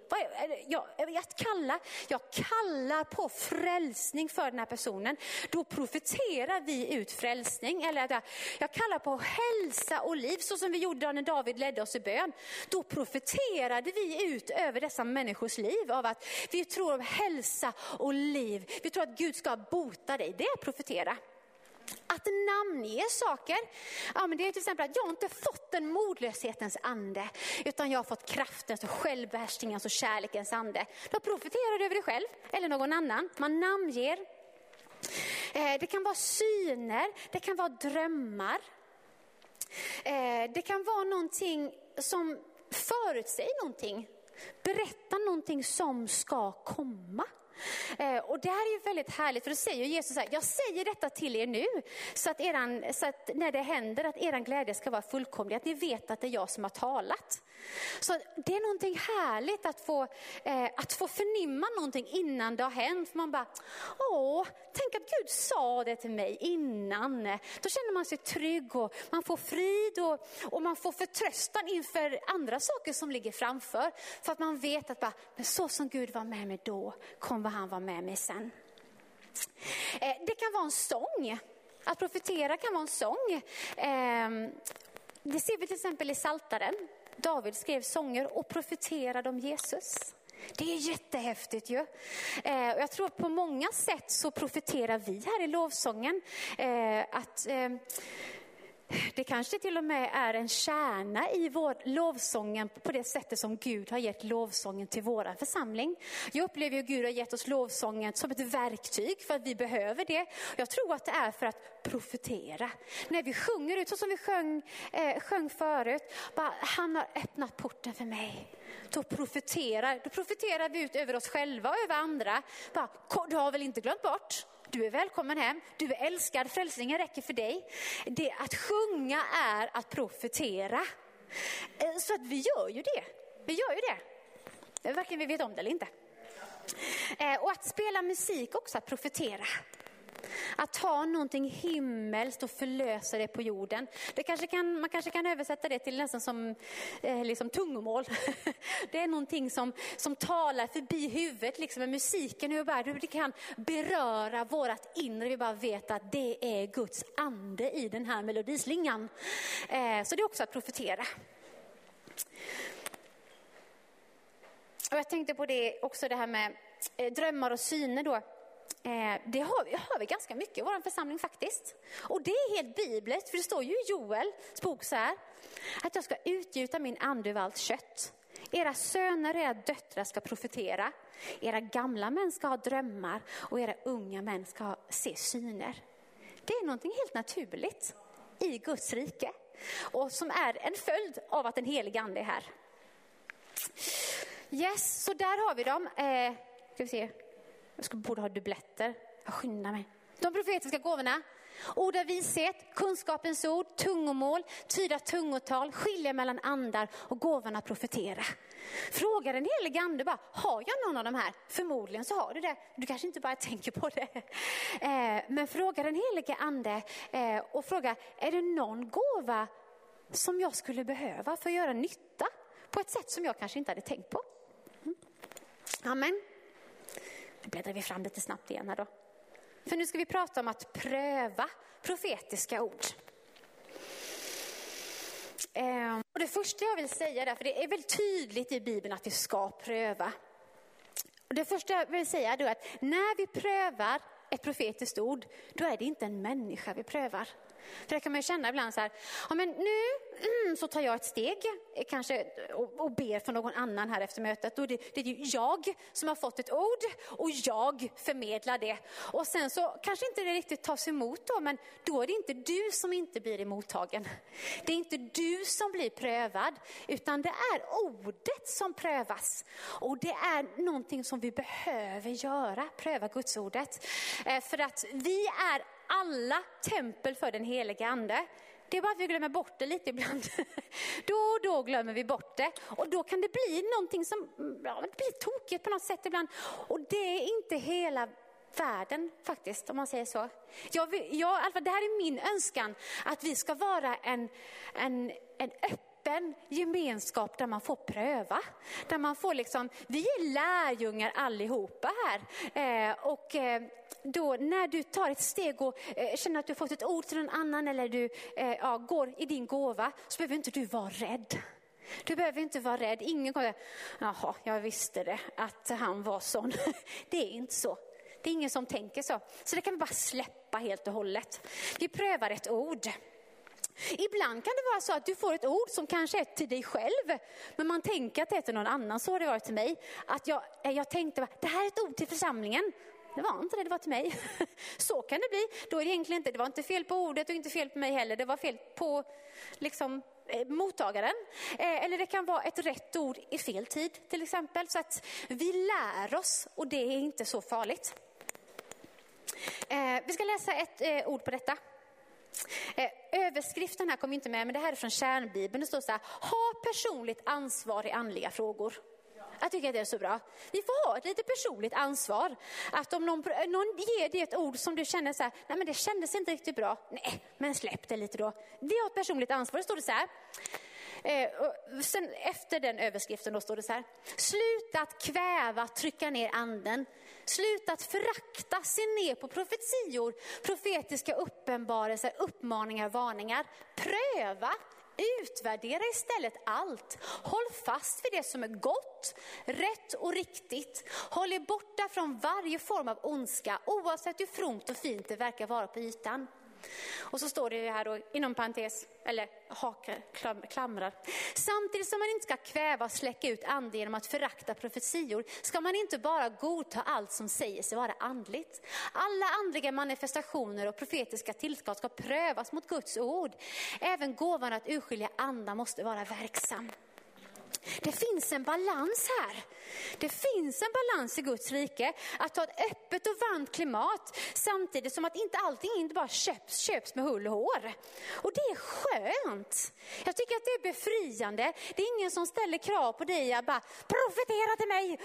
Jag, att kalla, jag kallar på frälsning för den här personen. Då profeterar vi ut frälsning. Eller att jag, jag kallar på hälsa och liv, så som vi gjorde när David ledde oss i bön. Då profeterade vi ut över dessa människors liv av att vi tror om hälsa och liv. Vi tror att Gud ska bota dig, det är att profetera. Att namnge saker, ja, men det är till exempel att jag inte fått en modlöshetens ande, utan jag har fått kraftens och självbehärskningens och kärlekens ande. Då profeterar du över dig själv eller någon annan. Man namnger. Eh, det kan vara syner, det kan vara drömmar. Eh, det kan vara någonting som förutsäger någonting, berättar någonting som ska komma. Eh, och det här är ju väldigt härligt, för då säger Jesus så här, jag säger detta till er nu, så att, eran, så att när det händer, att er glädje ska vara fullkomlig, att ni vet att det är jag som har talat. Så det är någonting härligt att få, eh, att få förnimma någonting innan det har hänt. För man bara, åh, tänk att Gud sa det till mig innan. Då känner man sig trygg och man får frid och, och man får förtröstan inför andra saker som ligger framför. För att man vet att bara, men så som Gud var med mig då, kommer han vara med mig sen. Eh, det kan vara en sång. Att profetera kan vara en sång. Ehm, det ser vi till exempel i Saltaren. David skrev sånger och profeterade om Jesus. Det är jättehäftigt ju. Eh, jag tror att på många sätt så profeterar vi här i lovsången eh, att eh, det kanske till och med är en kärna i vår lovsången på det sättet som Gud har gett lovsången till vår församling. Jag upplever att Gud har gett oss lovsången som ett verktyg för att vi behöver det. Jag tror att det är för att profetera. När vi sjunger ut så som vi sjöng, eh, sjöng förut, bara, han har öppnat porten för mig. Då profeterar, då profeterar vi ut över oss själva och över andra. Bara, du har väl inte glömt bort? Du är välkommen hem, du är älskad, frälsningen räcker för dig. Det att sjunga är att profetera. Eh, så att vi gör ju det. Vi gör ju det. Eh, varken vi vet om det eller inte. Eh, och att spela musik också, att profetera. Att ta någonting himmelskt och förlösa det på jorden. Det kanske kan, man kanske kan översätta det till nästan som eh, liksom tungomål. Det är någonting som, som talar förbi huvudet, liksom med musiken, hur, bara, hur det kan beröra vårt inre. Vi bara vet att det är Guds ande i den här melodislingan. Eh, så det är också att profetera. Och jag tänkte på det också, det här med eh, drömmar och syner då. Eh, det har, har vi ganska mycket i vår församling faktiskt. Och det är helt bibliskt, för det står ju i Joels bok så här, att jag ska utgjuta min ande över allt kött. Era söner och era döttrar ska profetera, era gamla män ska ha drömmar och era unga män ska se syner. Det är någonting helt naturligt i Guds rike och som är en följd av att den helige ande är här. Yes, så där har vi dem. Eh, ska vi se. Jag skulle borde ha dubbletter. Jag skyndar mig. De profetiska gåvorna. Ord av vishet, kunskapens ord, tungomål, tyda tungotal, skilja mellan andar och gåvorna profetera. Fråga den helige ande bara, har jag någon av de här? Förmodligen så har du det. Du kanske inte bara tänker på det. Eh, men fråga den helige ande eh, och fråga, är det någon gåva som jag skulle behöva för att göra nytta på ett sätt som jag kanske inte hade tänkt på? Mm. Amen. Nu bläddrar vi fram lite snabbt igen här då. För nu ska vi prata om att pröva profetiska ord. Ehm, och det första jag vill säga där, för det är väldigt tydligt i Bibeln att vi ska pröva. Och det första jag vill säga är att när vi prövar ett profetiskt ord, då är det inte en människa vi prövar. För det kan man ju känna ibland så här, ja men nu mm, så tar jag ett steg eh, kanske och, och ber för någon annan här efter mötet. Och det, det är ju jag som har fått ett ord och jag förmedlar det. Och sen så kanske inte det riktigt tas emot då, men då är det inte du som inte blir emottagen. Det är inte du som blir prövad, utan det är ordet som prövas. Och det är någonting som vi behöver göra, pröva Gudsordet. Eh, för att vi är alla tempel för den helige ande. Det är bara att vi glömmer bort det lite ibland. Då och då glömmer vi bort det. Och då kan det bli någonting som ja, det blir tokigt på något sätt ibland. Och det är inte hela världen faktiskt, om man säger så. Jag, jag, alltså, det här är min önskan, att vi ska vara en, en, en öppen gemenskap där man får pröva. Där man får liksom, vi är lärjungar allihopa här. Eh, och eh, då när du tar ett steg och eh, känner att du har fått ett ord till någon annan eller du eh, ja, går i din gåva, så behöver inte du vara rädd. Du behöver inte vara rädd. Ingen kommer jaha, jag visste det, att han var sån. Det är inte så. Det är ingen som tänker så. Så det kan vi bara släppa helt och hållet. Vi prövar ett ord. Ibland kan det vara så att du får ett ord som kanske är till dig själv, men man tänker att det är till någon annan. Så har det varit till mig. Att jag, eh, jag tänkte, det här är ett ord till församlingen. Det var inte det, det var till mig. Så kan det bli. Då är det egentligen inte, det var inte fel på ordet och inte fel på mig heller. Det var fel på liksom, eh, mottagaren. Eh, eller det kan vara ett rätt ord i fel tid till exempel. Så att vi lär oss och det är inte så farligt. Vi ska läsa ett ord på detta. Eh, överskriften här kom inte med, men det här är från kärnbibeln. Det står så här, ha personligt ansvar i andliga frågor. Jag tycker att det är så bra. Vi får ha ett lite personligt ansvar. Att om någon, någon ger dig ett ord som du känner så här, nej men det kändes inte riktigt bra. Nej, men släpp det lite då. Vi har ett personligt ansvar. Det står det så här. Eh, sen efter den överskriften då står det så här. Sluta att kväva, trycka ner anden. Sluta att förakta, se ner på profetior, profetiska uppenbarelser, uppmaningar, varningar. Pröva, Utvärdera istället allt. Håll fast vid det som är gott, rätt och riktigt. Håll er borta från varje form av ondska, oavsett hur fromt och fint det verkar vara på ytan. Och så står det här då, inom parentes, eller hakar, klam, klamrar. Samtidigt som man inte ska kväva och släcka ut ande genom att förakta profetior, ska man inte bara godta allt som säger sig vara andligt. Alla andliga manifestationer och profetiska tillskott ska prövas mot Guds ord. Även gåvan att urskilja andar måste vara verksam. Det finns en balans här. Det finns en balans i Guds rike. Att ha ett öppet och varmt klimat samtidigt som att inte allting inte bara köps, köps med hull och hår. Och det är skönt. Jag tycker att det är befriande. Det är ingen som ställer krav på dig att bara profetera till mig,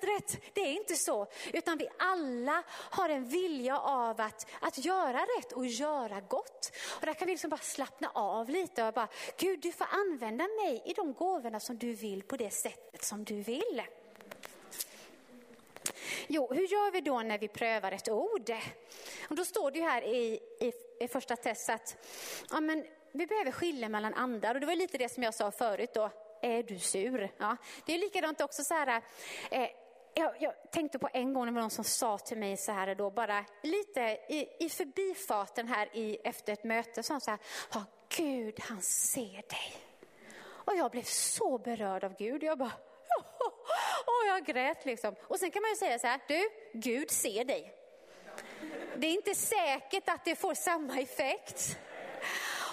100% rätt. Det är inte så. Utan vi alla har en vilja av att, att göra rätt och göra gott. Och där kan vi liksom bara slappna av lite och bara, Gud du får använda mig i de gåvorna som du vill på det sättet som du vill. Jo, hur gör vi då när vi prövar ett ord? Och då står det ju här i, i, i första test att ja, men vi behöver skilja mellan andar. Och det var lite det som jag sa förut då. Är du sur? Ja, det är likadant också så här. Eh, jag, jag, tänkte på en gång när det var någon som sa till mig så här då, bara lite i, i förbifarten här i, efter ett möte, sa han så här, oh, Gud han ser dig. Och jag blev så berörd av Gud. Jag bara, och jag grät liksom. Och sen kan man ju säga så här, du, Gud ser dig. Det är inte säkert att det får samma effekt.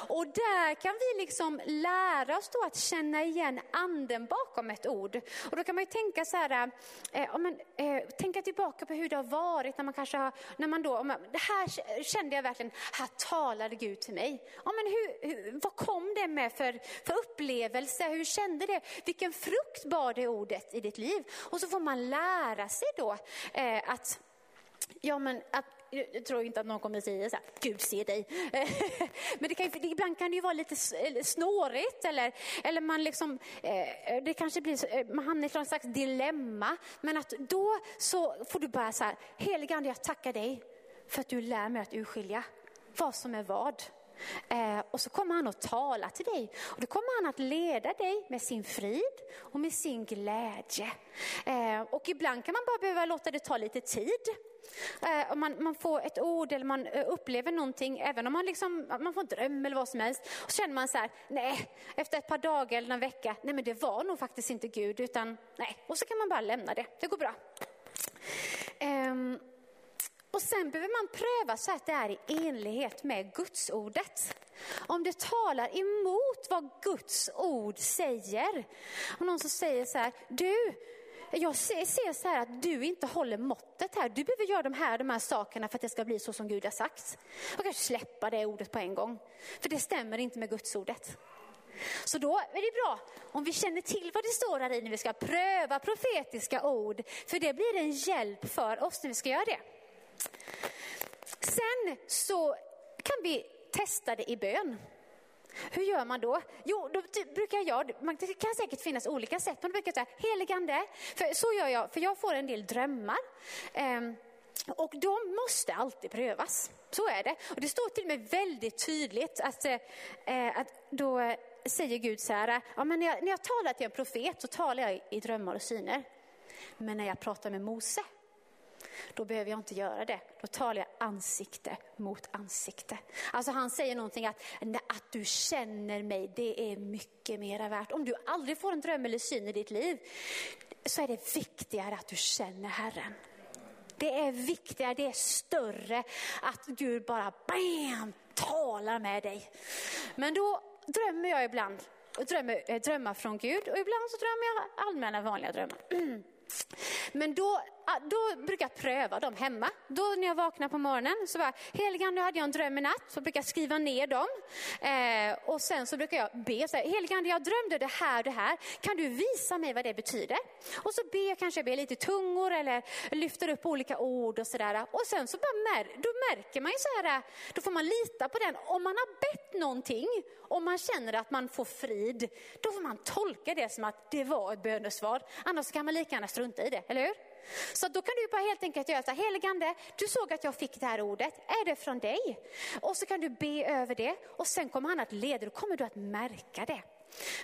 Och där kan vi liksom lära oss då att känna igen anden bakom ett ord. Och då kan man ju tänka så här, eh, men, eh, tänka tillbaka på hur det har varit när man kanske har, när man då, man, det här kände jag verkligen, här talade Gud till mig. Ja, men hur, hur, vad kom det med för, för upplevelse? Hur kände det? Vilken frukt bar det ordet i ditt liv? Och så får man lära sig då eh, att Ja, men att jag tror inte att någon kommer säga så här, Gud se dig. Men det kan, ibland kan det ju vara lite snårigt eller, eller man, liksom, eh, det kanske blir, eh, man hamnar i någon slags dilemma. Men att då så får du bara så här, helige ande jag tackar dig för att du lär mig att urskilja vad som är vad. Eh, och så kommer han att tala till dig. Och då kommer han att leda dig med sin frid och med sin glädje. Eh, och ibland kan man bara behöva låta det ta lite tid. Eh, man, man, får ett ord eller man eh, upplever någonting, även om man, liksom, man får en dröm eller vad som helst. Och så känner man så här, nej, efter ett par dagar eller en vecka, nej men det var nog faktiskt inte Gud, utan nej. Och så kan man bara lämna det, det går bra. Ehm, och sen behöver man pröva så att det är i enlighet med Guds ordet. Om det talar emot vad Guds ord säger. Om någon som säger så här, du, jag ser, ser så här att du inte håller måttet här. Du behöver göra de här, de här sakerna för att det ska bli så som Gud har sagt. Och kanske släppa det ordet på en gång. För det stämmer inte med Guds ordet. Så då är det bra om vi känner till vad det står här i när vi ska pröva profetiska ord. För det blir en hjälp för oss när vi ska göra det. Sen så kan vi testa det i bön. Hur gör man då? Jo, då brukar jag, det kan säkert finnas olika sätt, men då brukar jag säga heligande, för så gör jag, för jag får en del drömmar. Ehm, och de måste alltid prövas. Så är det. Och det står till och med väldigt tydligt att, eh, eh, att då säger Gud så här, ja, men när, jag, när jag talar till en profet så talar jag i drömmar och syner. Men när jag pratar med Mose, då behöver jag inte göra det. Då talar jag ansikte mot ansikte. Alltså han säger någonting att, att du känner mig, det är mycket mera värt. Om du aldrig får en dröm eller syn i ditt liv, så är det viktigare att du känner Herren. Det är viktigare, det är större att Gud bara bam, talar med dig. Men då drömmer jag ibland, drömmer, eh, drömmar från Gud och ibland så drömmer jag allmänna vanliga drömmar. Men då då brukar jag pröva dem hemma. Då när jag vaknar på morgonen så bara, heliga nu hade jag en dröm i natt, så brukar jag skriva ner dem. Eh, och sen så brukar jag be, så här, heliga jag drömde det här och det här, kan du visa mig vad det betyder? Och så ber jag kanske jag ber lite tungor eller lyfter upp olika ord och sådär. Och sen så bara mär, då märker man ju så här, då får man lita på den. Om man har bett någonting, och man känner att man får frid, då får man tolka det som att det var ett bönesvar. Annars kan man lika gärna strunta i det, eller hur? Så då kan du bara helt enkelt göra så här, heligande, du såg att jag fick det här ordet, är det från dig? Och så kan du be över det och sen kommer han att leda, då kommer du att märka det.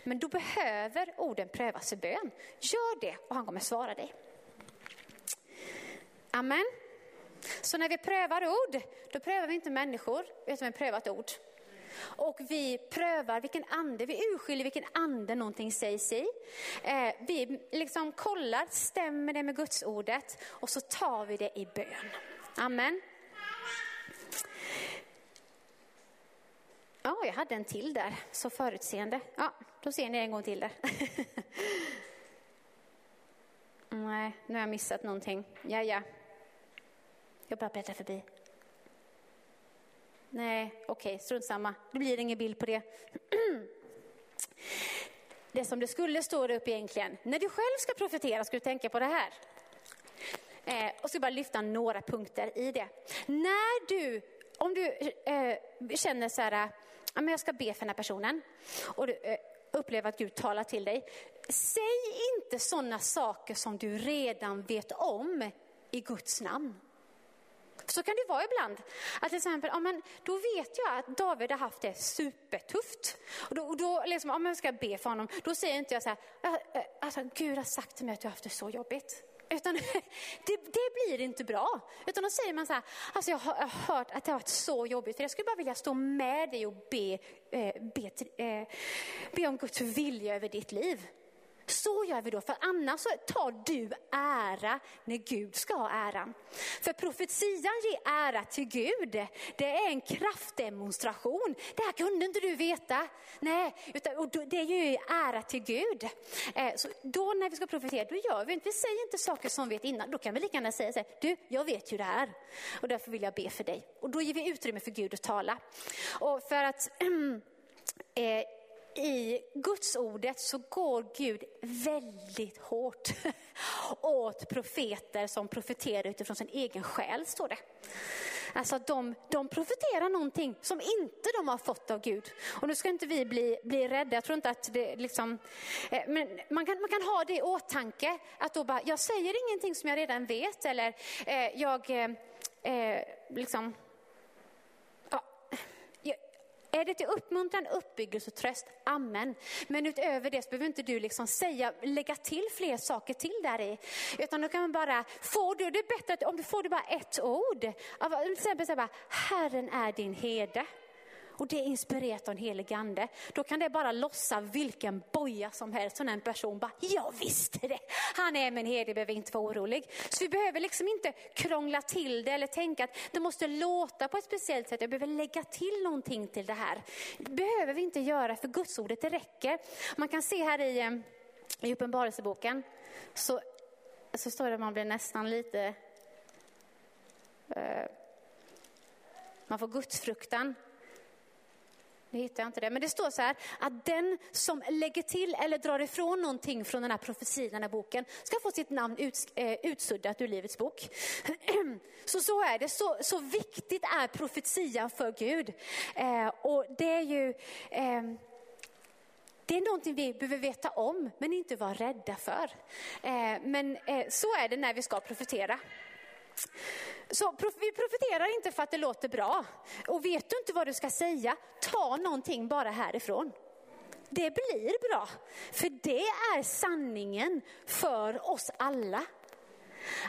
Men då behöver orden prövas i bön. Gör det och han kommer svara dig. Amen. Så när vi prövar ord, då prövar vi inte människor, utan vi prövar ett ord. Och vi prövar vilken ande, vi urskiljer vilken ande någonting sägs i. Eh, vi liksom kollar, stämmer det med Guds ordet och så tar vi det i bön. Amen. Ja, jag hade en till där, så förutseende. Ja, då ser ni en gång till där. Nej, nu har jag missat någonting. Ja, ja. Jag bara bläddrar förbi. Nej, okej, okay, strunt samma. Det blir ingen bild på det. Det som det skulle stå upp egentligen, när du själv ska profetera ska du tänka på det här. Eh, och ska bara lyfta några punkter i det. När du, om du eh, känner så här, ja, men jag ska be för den här personen och du eh, upplever att Gud talar till dig. Säg inte sådana saker som du redan vet om i Guds namn. Så kan det vara ibland. Att till exempel, ja, men då vet jag att David har haft det supertufft. Och då, och då liksom, om jag ska be för honom, då säger inte jag så här, eh, alltså, Gud har sagt till mig att du har haft det så jobbigt. Utan det, det, blir inte bra. Utan då säger man så här, alltså jag har, jag har hört att det har varit så jobbigt, för jag skulle bara vilja stå med dig och be, eh, be, eh, be om Guds vilja över ditt liv. Så gör vi då, för annars tar du ära när Gud ska ha äran. För profetian ger ära till Gud. Det är en kraftdemonstration. Det här kunde inte du veta. Nej, utan, och det ger ära till Gud. Eh, så då när vi ska profetera, då gör vi inte, vi säger inte saker som vi vet innan. Då kan vi lika gärna säga så här, du, jag vet ju det här och därför vill jag be för dig. Och då ger vi utrymme för Gud att tala. Och för att eh, i Guds ordet så går Gud väldigt hårt åt profeter som profeterar utifrån sin egen själ, står det. Alltså de, de profeterar någonting som inte de har fått av Gud. Och nu ska inte vi bli, bli rädda, jag tror inte att det liksom, eh, men man kan, man kan ha det i åtanke, att då bara, jag säger ingenting som jag redan vet, eller eh, jag eh, eh liksom, är det till uppmuntran, uppbyggelse och tröst? Amen. Men utöver det så behöver inte du liksom säga, lägga till fler saker till där i. Utan då kan man bara, får du, det är bättre att, om du får du bara ett ord. Till exempel säga bara, Herren är din herde och det är inspirerat av en helig ande, då kan det bara lossa vilken boja som helst som en person bara, jag visste det, han är min herde, behöver inte vara orolig. Så vi behöver liksom inte krångla till det eller tänka att det måste låta på ett speciellt sätt, jag behöver lägga till någonting till det här. Det behöver vi inte göra för Gudsordet, det räcker. Man kan se här i, eh, i Uppenbarelseboken, så så står det att man blir nästan lite... Eh, man får gudsfruktan. Nu hittar jag inte det, men det står så här att den som lägger till eller drar ifrån någonting från den här profetian, den här boken, ska få sitt namn ut, eh, utsuddat ur Livets bok. Så så är det, så, så viktigt är profetian för Gud. Eh, och det är ju eh, det är någonting vi behöver veta om, men inte vara rädda för. Eh, men eh, så är det när vi ska profetera. Så vi profeterar inte för att det låter bra. Och vet du inte vad du ska säga, ta någonting bara härifrån. Det blir bra, för det är sanningen för oss alla.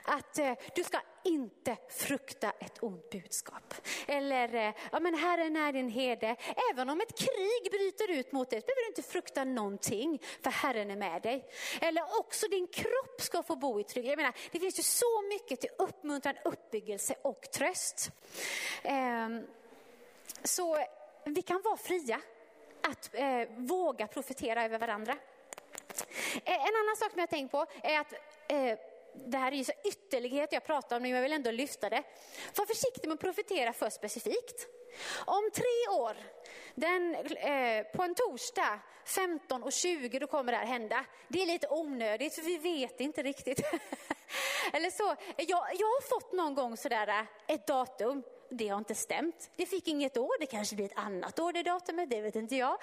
Att eh, du ska inte frukta ett ont budskap. Eller, eh, ja men Herren är din herde. Även om ett krig bryter ut mot dig, behöver du inte frukta någonting, för Herren är med dig. Eller också din kropp ska få bo i trygghet. Jag menar, det finns ju så mycket till uppmuntran, uppbyggelse och tröst. Eh, så vi kan vara fria att eh, våga profetera över varandra. Eh, en annan sak som jag tänkt på är att eh, det här är ju så ytterlighet jag pratar om, men jag vill ändå lyfta det. Var försiktig med att profetera för specifikt. Om tre år, den, eh, på en torsdag 15 och 20, då kommer det här hända. Det är lite onödigt, för vi vet inte riktigt. Eller så, jag, jag har fått någon gång sådär eh, ett datum det har inte stämt. Det fick inget år, det kanske blir ett annat år det datumet, det vet inte jag.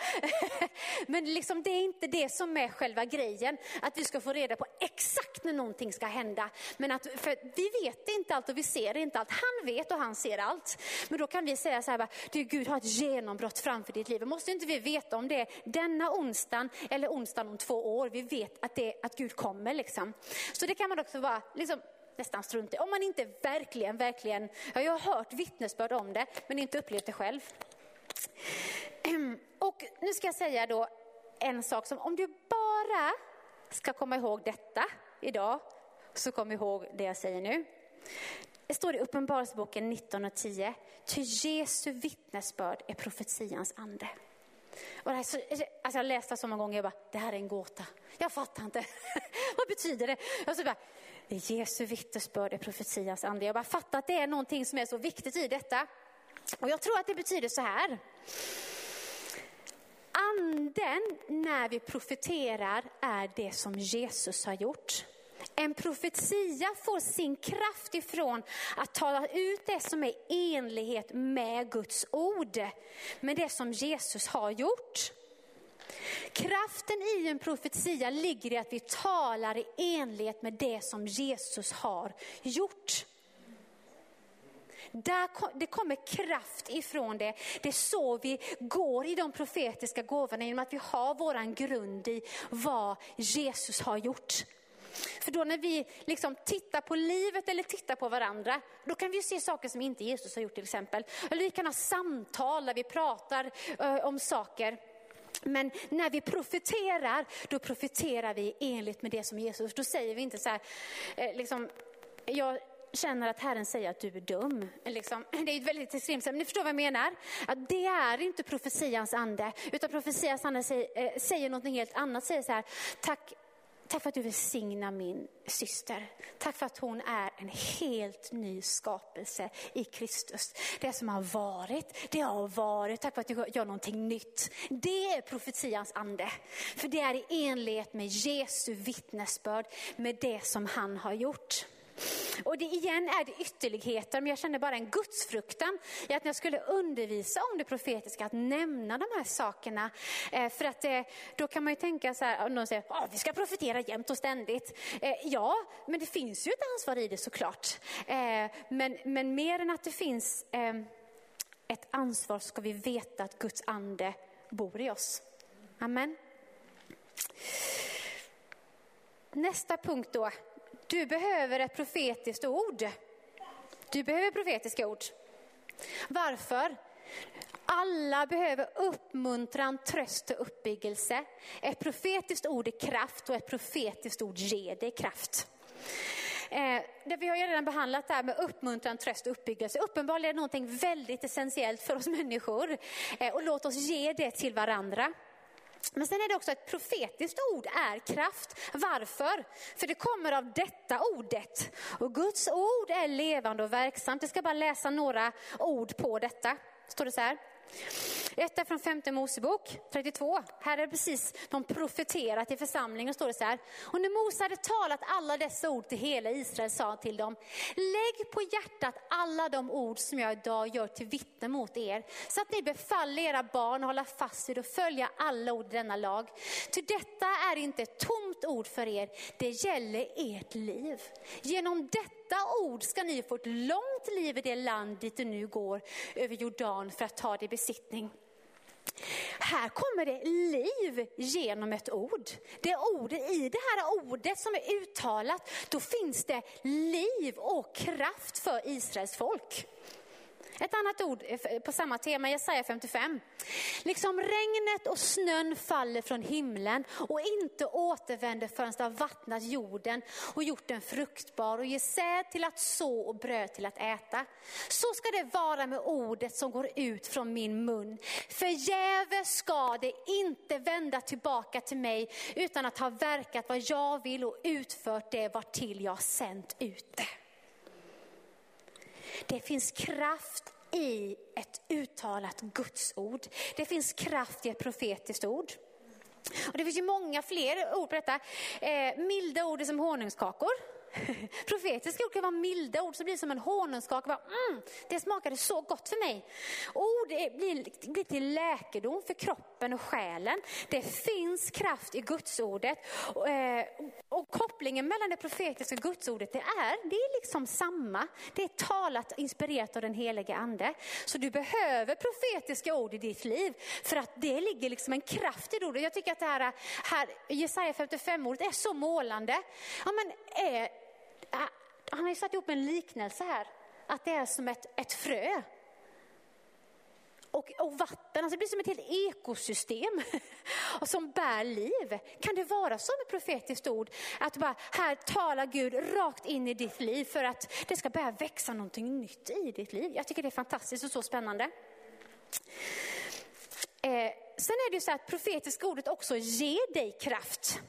Men liksom, det är inte det som är själva grejen, att vi ska få reda på exakt när någonting ska hända. Men att, för vi vet inte allt och vi ser inte allt. Han vet och han ser allt. Men då kan vi säga så här, du Gud har ett genombrott framför ditt liv. Måste inte vi veta om det är denna onsdagen eller onsdagen om två år? Vi vet att, det, att Gud kommer. Liksom. Så det kan man också vara, liksom, nästan strunta i. Om man inte verkligen, verkligen, ja, jag har hört vittnesbörd om det, men inte upplevt det själv. Ehm, och nu ska jag säga då en sak som, om du bara ska komma ihåg detta idag, så kom ihåg det jag säger nu. Det står i Uppenbarelseboken 19 och 10, ty Jesu vittnesbörd är profetians ande. Och det här, alltså jag läste det så många gånger, jag bara, det här är en gåta. Jag fattar inte. Vad betyder det? Jag så bara, Jesu vittnesbörd är profetians ande. Jag bara fattar att det är någonting som är så viktigt i detta. Och jag tror att det betyder så här. Anden när vi profeterar är det som Jesus har gjort. En profetia får sin kraft ifrån att tala ut det som är i enlighet med Guds ord, med det som Jesus har gjort. Kraften i en profetia ligger i att vi talar i enlighet med det som Jesus har gjort. Där det kommer kraft ifrån det. Det är så vi går i de profetiska gåvorna, genom att vi har vår grund i vad Jesus har gjort. För då när vi liksom tittar på livet eller tittar på varandra, då kan vi se saker som inte Jesus har gjort till exempel. Eller vi kan ha samtal där vi pratar uh, om saker. Men när vi profeterar, då profeterar vi enligt med det som Jesus. Då säger vi inte så här, eh, liksom, jag känner att Herren säger att du är dum. Liksom, det är ett väldigt extremt men ni förstår vad jag menar. Att det är inte profetians ande, utan profetians ande säger, eh, säger något helt annat. Säger så här, tack Tack för att du välsignar min syster. Tack för att hon är en helt ny skapelse i Kristus. Det som har varit, det har varit. Tack för att du gör någonting nytt. Det är profetians ande. För det är i enlighet med Jesu vittnesbörd, med det som han har gjort. Och det igen är det ytterligheter, men jag kände bara en gudsfruktan i att när jag skulle undervisa om det profetiska, att nämna de här sakerna. Eh, för att eh, då kan man ju tänka så här, om någon säger, att vi ska profetera jämt och ständigt. Eh, ja, men det finns ju ett ansvar i det såklart. Men, men mer än att det finns ett ansvar ska vi veta att Guds ande bor i oss. Amen. Nästa punkt då, du behöver ett profetiskt ord. Du behöver profetiska ord. Varför? Alla behöver uppmuntran, tröst och uppbyggelse. Ett profetiskt ord är kraft och ett profetiskt ord ger dig kraft. Eh, det vi har ju redan behandlat det här med uppmuntran, tröst och uppbyggelse. Uppenbarligen är det någonting väldigt essentiellt för oss människor. Eh, och låt oss ge det till varandra. Men sen är det också ett profetiskt ord är kraft. Varför? För det kommer av detta ordet. Och Guds ord är levande och verksamt. Jag ska bara läsa några ord på detta. Står det så här. Ett är från femte Mosebok 32. Här är det precis de profeterat i församlingen. står det så här. Och när Mose hade talat alla dessa ord till hela Israel sa han till dem. Lägg på hjärtat alla de ord som jag idag gör till vittne mot er. Så att ni befaller era barn att hålla fast vid och följa alla ord i denna lag. Ty detta är inte ett tomt ord för er. Det gäller ert liv. Genom detta ord ska ni få ett långt liv i det land dit du nu går över Jordan för att ta det i besittning. Här kommer det liv genom ett ord. Det ordet, I det här ordet som är uttalat, då finns det liv och kraft för Israels folk. Ett annat ord på samma tema, Jesaja 55. Liksom regnet och snön faller från himlen och inte återvänder förrän det har vattnat jorden och gjort den fruktbar och ger säd till att så och bröd till att äta. Så ska det vara med ordet som går ut från min mun. Förgäves ska det inte vända tillbaka till mig utan att ha verkat vad jag vill och utfört det var till jag sänt ut det. Det finns kraft i ett uttalat gudsord. Det finns kraft i ett profetiskt ord. Och det finns ju många fler ord på detta. Eh, milda ord är som honungskakor. Profetiska ord kan vara milda ord som blir som en honungskaka. Mm, det smakade så gott för mig. Ord blir, blir till läkedom för kroppen och själen. Det finns kraft i gudsordet. Och, eh, och kopplingen mellan det profetiska och gudsordet det är, det är liksom samma. Det är talat inspirerat av den helige ande. Så du behöver profetiska ord i ditt liv för att det ligger liksom en kraft i det ordet. Jag tycker att det här, här Jesaja 55-ordet är så målande. Ja, men, eh, han har ju satt ihop en liknelse här, att det är som ett, ett frö. Och, och, vatten, alltså det blir som ett helt ekosystem och som bär liv. Kan det vara så med profetiskt ord? Att bara, här talar Gud rakt in i ditt liv för att det ska börja växa någonting nytt i ditt liv. Jag tycker det är fantastiskt och så spännande. Eh, sen är det ju så att profetiska ordet också ger dig kraft.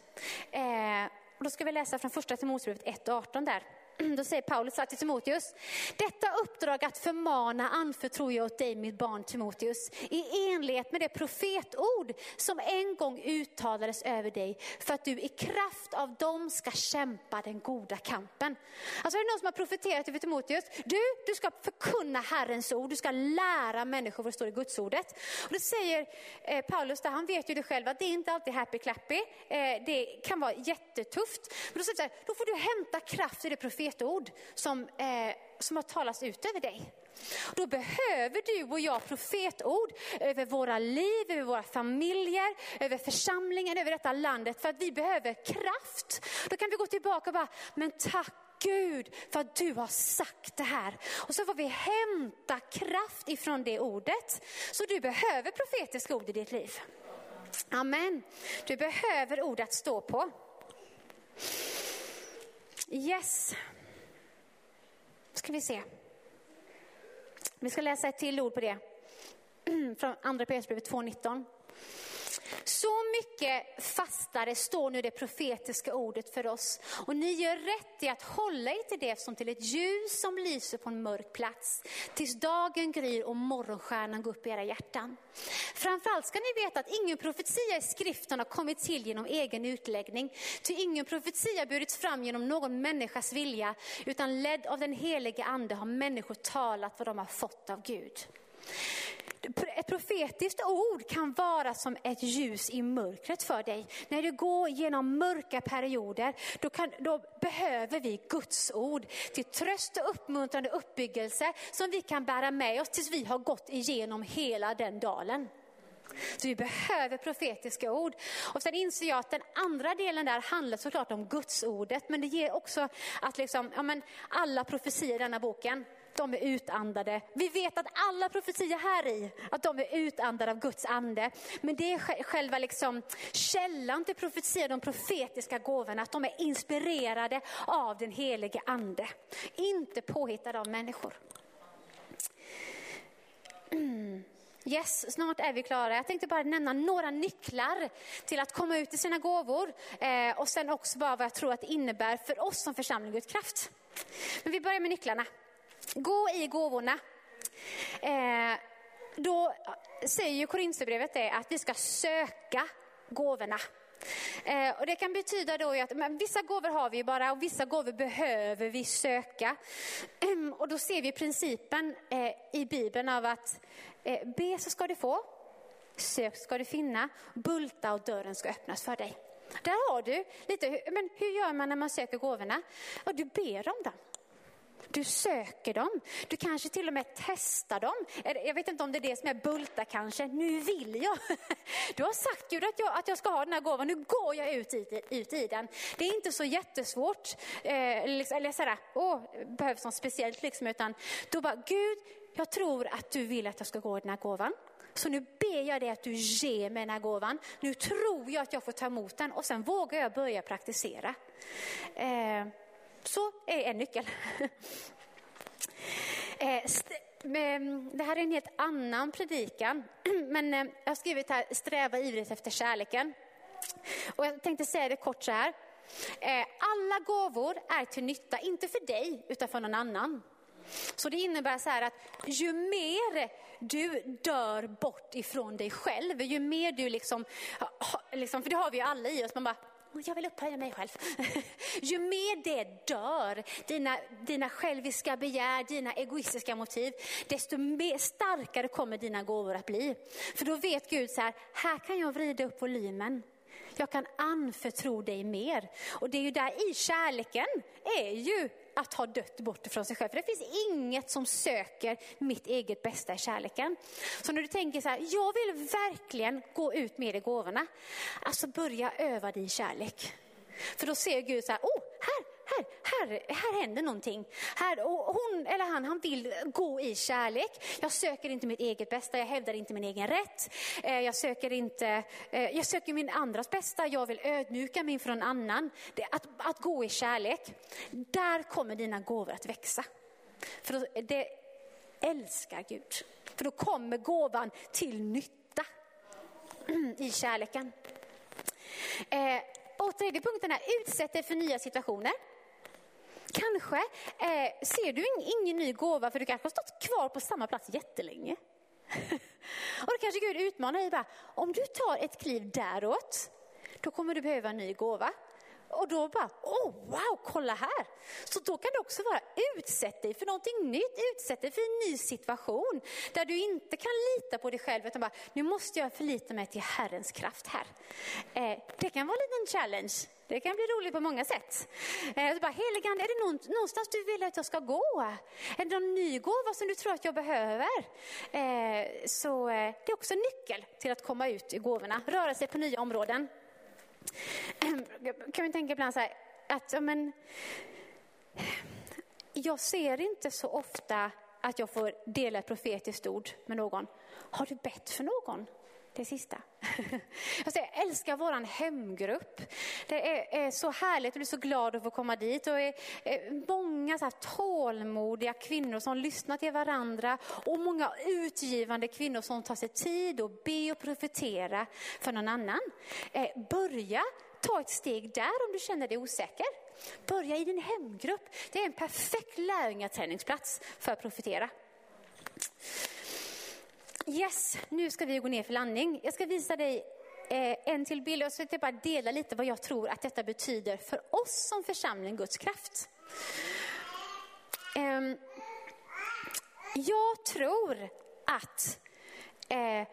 Eh, och då ska vi läsa från första Timoteusbrevet 1 och 18 där. Då säger Paulus till Timoteus, detta uppdrag att förmana anförtror jag åt dig mitt barn Timoteus i enlighet med det profetord som en gång uttalades över dig för att du i kraft av dem ska kämpa den goda kampen. Alltså är det någon som har profeterat över Timoteus, du, du ska förkunna Herrens ord, du ska lära människor vad det står i Guds ordet. Och då säger eh, Paulus, där, han vet ju det själv, att det är inte alltid happy clappy, eh, det kan vara jättetufft. Men då, säger han, här, då får du hämta kraft i det profetordet profetord som, eh, som har talats ut över dig. Då behöver du och jag profetord över våra liv, över våra familjer, över församlingen, över detta landet för att vi behöver kraft. Då kan vi gå tillbaka och bara, men tack Gud för att du har sagt det här. Och så får vi hämta kraft ifrån det ordet. Så du behöver profetiska ord i ditt liv. Amen. Du behöver ord att stå på. Yes ska vi se. Vi ska läsa ett till ord på det. Från andra Petrusbrevet 2.19. Så mycket fastare står nu det profetiska ordet för oss. Och ni gör rätt i att hålla er till det som till ett ljus som lyser på en mörk plats. Tills dagen gryr och morgonstjärnan går upp i era hjärtan. Framförallt ska ni veta att ingen profetia i skriften har kommit till genom egen utläggning. Ty ingen profetia burits fram genom någon människas vilja, utan ledd av den helige ande har människor talat vad de har fått av Gud. Ett profetiskt ord kan vara som ett ljus i mörkret för dig. När du går genom mörka perioder, då, kan, då behöver vi Guds ord till tröst och uppmuntrande uppbyggelse som vi kan bära med oss tills vi har gått igenom hela den dalen. Så vi behöver profetiska ord. Och sen inser jag att den andra delen där handlar såklart om Guds ordet, men det ger också att liksom, ja men alla profetier i denna boken, de är utandade. Vi vet att alla profetier här i, att de är utandade av Guds ande. Men det är själva liksom källan till profetier, de profetiska gåvorna, att de är inspirerade av den helige ande. Inte påhittade av människor. Mm. Yes, snart är vi klara. Jag tänkte bara nämna några nycklar till att komma ut i sina gåvor eh, och sen också bara vad jag tror att det innebär för oss som församling Guds kraft. Men vi börjar med nycklarna. Gå i gåvorna. Eh, då säger ju Korinthierbrevet det att vi ska söka gåvorna. Eh, och det kan betyda då att men vissa gåvor har vi bara och vissa gåvor behöver vi söka. Ehm, och då ser vi principen eh, i Bibeln av att eh, be så ska du få, sök ska du finna, bulta och dörren ska öppnas för dig. Där har du lite, men hur gör man när man söker gåvorna? Och du ber om dem. Du söker dem. Du kanske till och med testar dem. Jag vet inte om det är det som är bulta kanske. Nu vill jag. Du har sagt Gud att jag, att jag ska ha den här gåvan. Nu går jag ut i, ut i den. Det är inte så jättesvårt. Eh, liksom, eller sådär, åh, behövs något speciellt liksom. Utan då bara, Gud, jag tror att du vill att jag ska gå i den här gåvan. Så nu ber jag dig att du ger mig den här gåvan. Nu tror jag att jag får ta emot den och sen vågar jag börja praktisera. Eh, så är en nyckel. Eh, mm, det här är en helt annan predikan, men eh, jag har skrivit här, sträva ivrigt efter kärleken. Och jag tänkte säga det kort så här. Eh, alla gåvor är till nytta, inte för dig, utan för någon annan. Så det innebär så här att ju mer du dör bort ifrån dig själv, ju mer du liksom, liksom för det har vi ju alla i oss, man bara, jag vill upphöja mig själv. Ju mer det dör, dina, dina själviska begär, dina egoistiska motiv, desto mer starkare kommer dina gåvor att bli. För då vet Gud så här, här kan jag vrida upp volymen. Jag kan anförtro dig mer. Och det är ju där i kärleken är ju att ha dött bort från sig själv. För det finns inget som söker mitt eget bästa i kärleken. Så när du tänker så här, jag vill verkligen gå ut med i gåvorna. Alltså börja öva din kärlek. För då ser Gud så här, oh, här, här, här, händer någonting. Här, och hon eller han, han vill gå i kärlek. Jag söker inte mitt eget bästa, jag hävdar inte min egen rätt. Eh, jag söker inte, eh, jag söker min andras bästa, jag vill ödmjuka mig inför någon annan. Att, att gå i kärlek, där kommer dina gåvor att växa. För det älskar Gud. För då kommer gåvan till nytta i kärleken. Eh, och tredje punkten är utsätt dig för nya situationer. Kanske eh, ser du ingen ny gåva för du kanske har stått kvar på samma plats jättelänge. och då kanske Gud utmanar dig bara, om du tar ett kliv däråt, då kommer du behöva en ny gåva. Och då bara, oh wow, kolla här. Så då kan det också vara, utsätt dig för någonting nytt, utsätt dig för en ny situation. Där du inte kan lita på dig själv, utan bara, nu måste jag förlita mig till Herrens kraft här. Eh, det kan vara en liten challenge. Det kan bli roligt på många sätt. Eh, bara, Heligande, är det någonstans du vill att jag ska gå? Är det någon ny gåva som du tror att jag behöver? Eh, så eh, det är också en nyckel till att komma ut i gåvorna, röra sig på nya områden. Kan vi tänka ibland så här, att men, jag ser inte så ofta att jag får dela ett profetiskt ord med någon. Har du bett för någon? Det sista. Alltså jag älskar vår hemgrupp. Det är, så härligt och blir så glad att få komma dit. Och är, många så här tålmodiga kvinnor som lyssnar till varandra och många utgivande kvinnor som tar sig tid att be och profetera för någon annan. Eh, börja ta ett steg där om du känner dig osäker. Börja i din hemgrupp. Det är en perfekt lärjungaträningsplats för att profetera. Yes, nu ska vi gå ner för landning. Jag ska visa dig eh, en till bild. Jag ska bara dela lite vad jag tror att detta betyder för oss som församling Guds kraft. Ehm, jag tror att eh,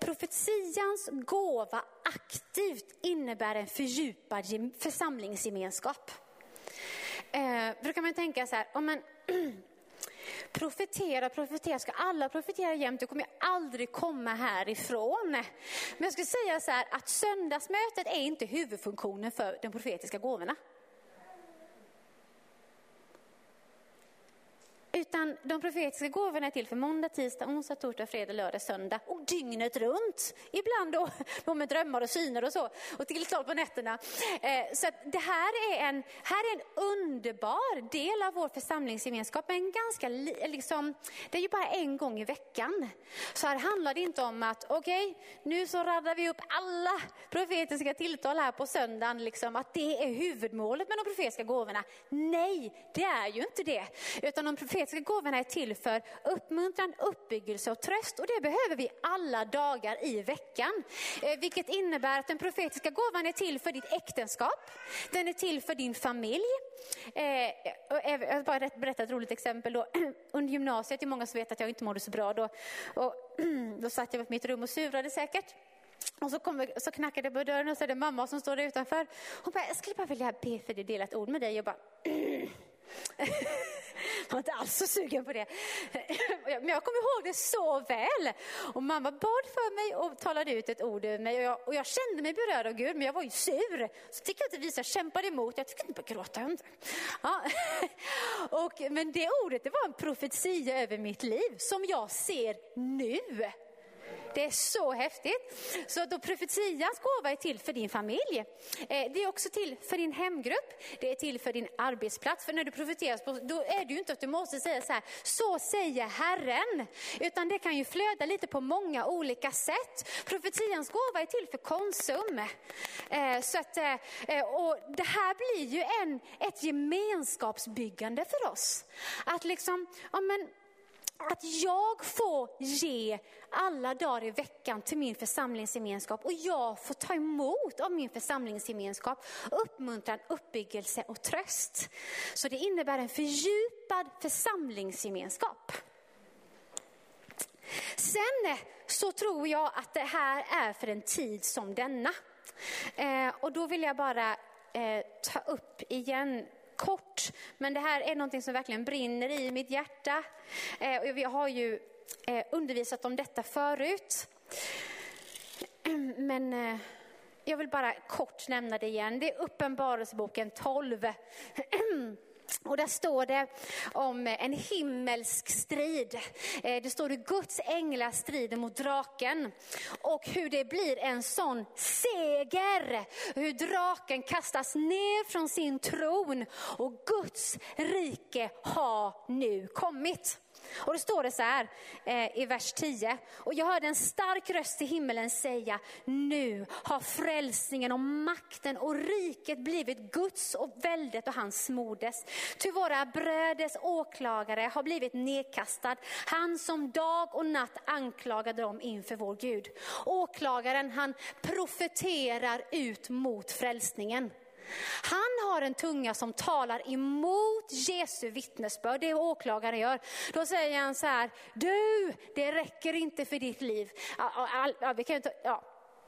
profetians gåva aktivt innebär en fördjupad församlingsgemenskap. Eh, då kan man tänka så här, oh men, profetera, profetera, ska alla profetera jämt? Du kommer jag aldrig komma härifrån. Men jag skulle säga så här att söndagsmötet är inte huvudfunktionen för de profetiska gåvorna. Utan de profetiska gåvorna är till för måndag, tisdag, onsdag, torsdag, fredag, lördag, söndag och dygnet runt. Ibland då, då med drömmar och syner och så och tilltal på nätterna. Eh, så det här är, en, här är en underbar del av vår församlingsgemenskap. Men ganska, liksom, det är ju bara en gång i veckan. Så här handlar det inte om att okej, okay, nu så raddar vi upp alla profetiska tilltal här på söndagen. Liksom, att det är huvudmålet med de profetiska gåvorna. Nej, det är ju inte det. Utan de profetiska profetiska gåvorna är till för uppmuntran, uppbyggelse och tröst. Och det behöver vi alla dagar i veckan. Eh, vilket innebär att den profetiska gåvan är till för ditt äktenskap. Den är till för din familj. Eh, jag ska bara berätta ett roligt exempel. Då. Under gymnasiet, det är många som vet att jag inte mådde så bra då. Och, då satt jag på mitt rum och surade säkert. Och så, kom, så knackade det på dörren och så är det mamma som står där utanför. Hon bara, jag skulle bara vilja be för det delat ord med dig. Jag bara, jag var inte alls så sugen på det. Men jag kommer ihåg det så väl. Och mamma bad för mig och talade ut ett ord över mig. Och jag, och jag kände mig berörd av Gud, men jag var ju sur. Så tyckte jag inte visa, jag kämpade emot. Jag tyckte inte på gråta. Ja. Och, men det ordet, det var en profetia över mitt liv som jag ser nu. Det är så häftigt. Så då profetians gåva är till för din familj. Eh, det är också till för din hemgrupp. Det är till för din arbetsplats. För när du profeterar, då är det ju inte att du måste säga så här, så säger Herren. Utan det kan ju flöda lite på många olika sätt. Profetians gåva är till för Konsum. Eh, så att, eh, och det här blir ju en, ett gemenskapsbyggande för oss. Att liksom, ja men att jag får ge alla dagar i veckan till min församlingsgemenskap och jag får ta emot av min församlingsgemenskap uppmuntran, uppbyggelse och tröst. Så det innebär en fördjupad församlingsgemenskap. Sen eh, så tror jag att det här är för en tid som denna. Eh, och då vill jag bara eh, ta upp igen kort, men det här är någonting som verkligen brinner i mitt hjärta. Eh, jag har ju eh, undervisat om detta förut. Men eh, jag vill bara kort nämna det igen. Det är Uppenbarelseboken 12. Och där står det om en himmelsk strid. Eh, det står hur Guds änglar strider mot draken och hur det blir en sån seger. Hur draken kastas ner från sin tron och Guds rike har nu kommit. Och då står det så här eh, i vers 10. Och jag hörde en stark röst i himmelen säga, nu har frälsningen och makten och riket blivit Guds och väldet och hans moders. Ty våra bröders åklagare har blivit nedkastad, han som dag och natt anklagade dem inför vår Gud. Åklagaren han profeterar ut mot frälsningen. Han har en tunga som talar emot Jesu vittnesbörd, det åklagaren gör. Då säger han så här, du, det räcker inte för ditt liv. Ja, all, ja, vi kan inte, ja,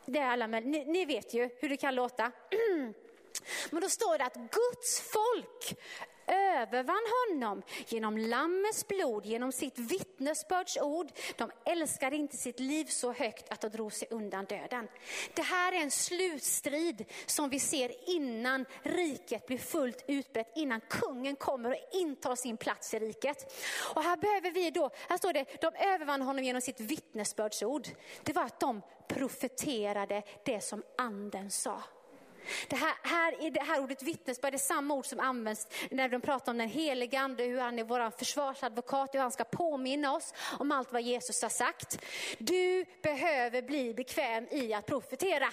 det är alla, men ni, ni vet ju hur det kan låta. Men då står det att Guds folk övervann honom genom lammets blod, genom sitt vittnesbörds ord. De älskade inte sitt liv så högt att de drog sig undan döden. Det här är en slutstrid som vi ser innan riket blir fullt utbrett, innan kungen kommer och intar sin plats i riket. Och här behöver vi då, här står det, de övervann honom genom sitt vittnesbördsord. Det var att de profeterade det som anden sa. Det här, här, är det här ordet vittnesbörd är samma ord som används när de pratar om den helige ande, hur han är vår försvarsadvokat, hur han ska påminna oss om allt vad Jesus har sagt. Du behöver bli bekväm i att profetera.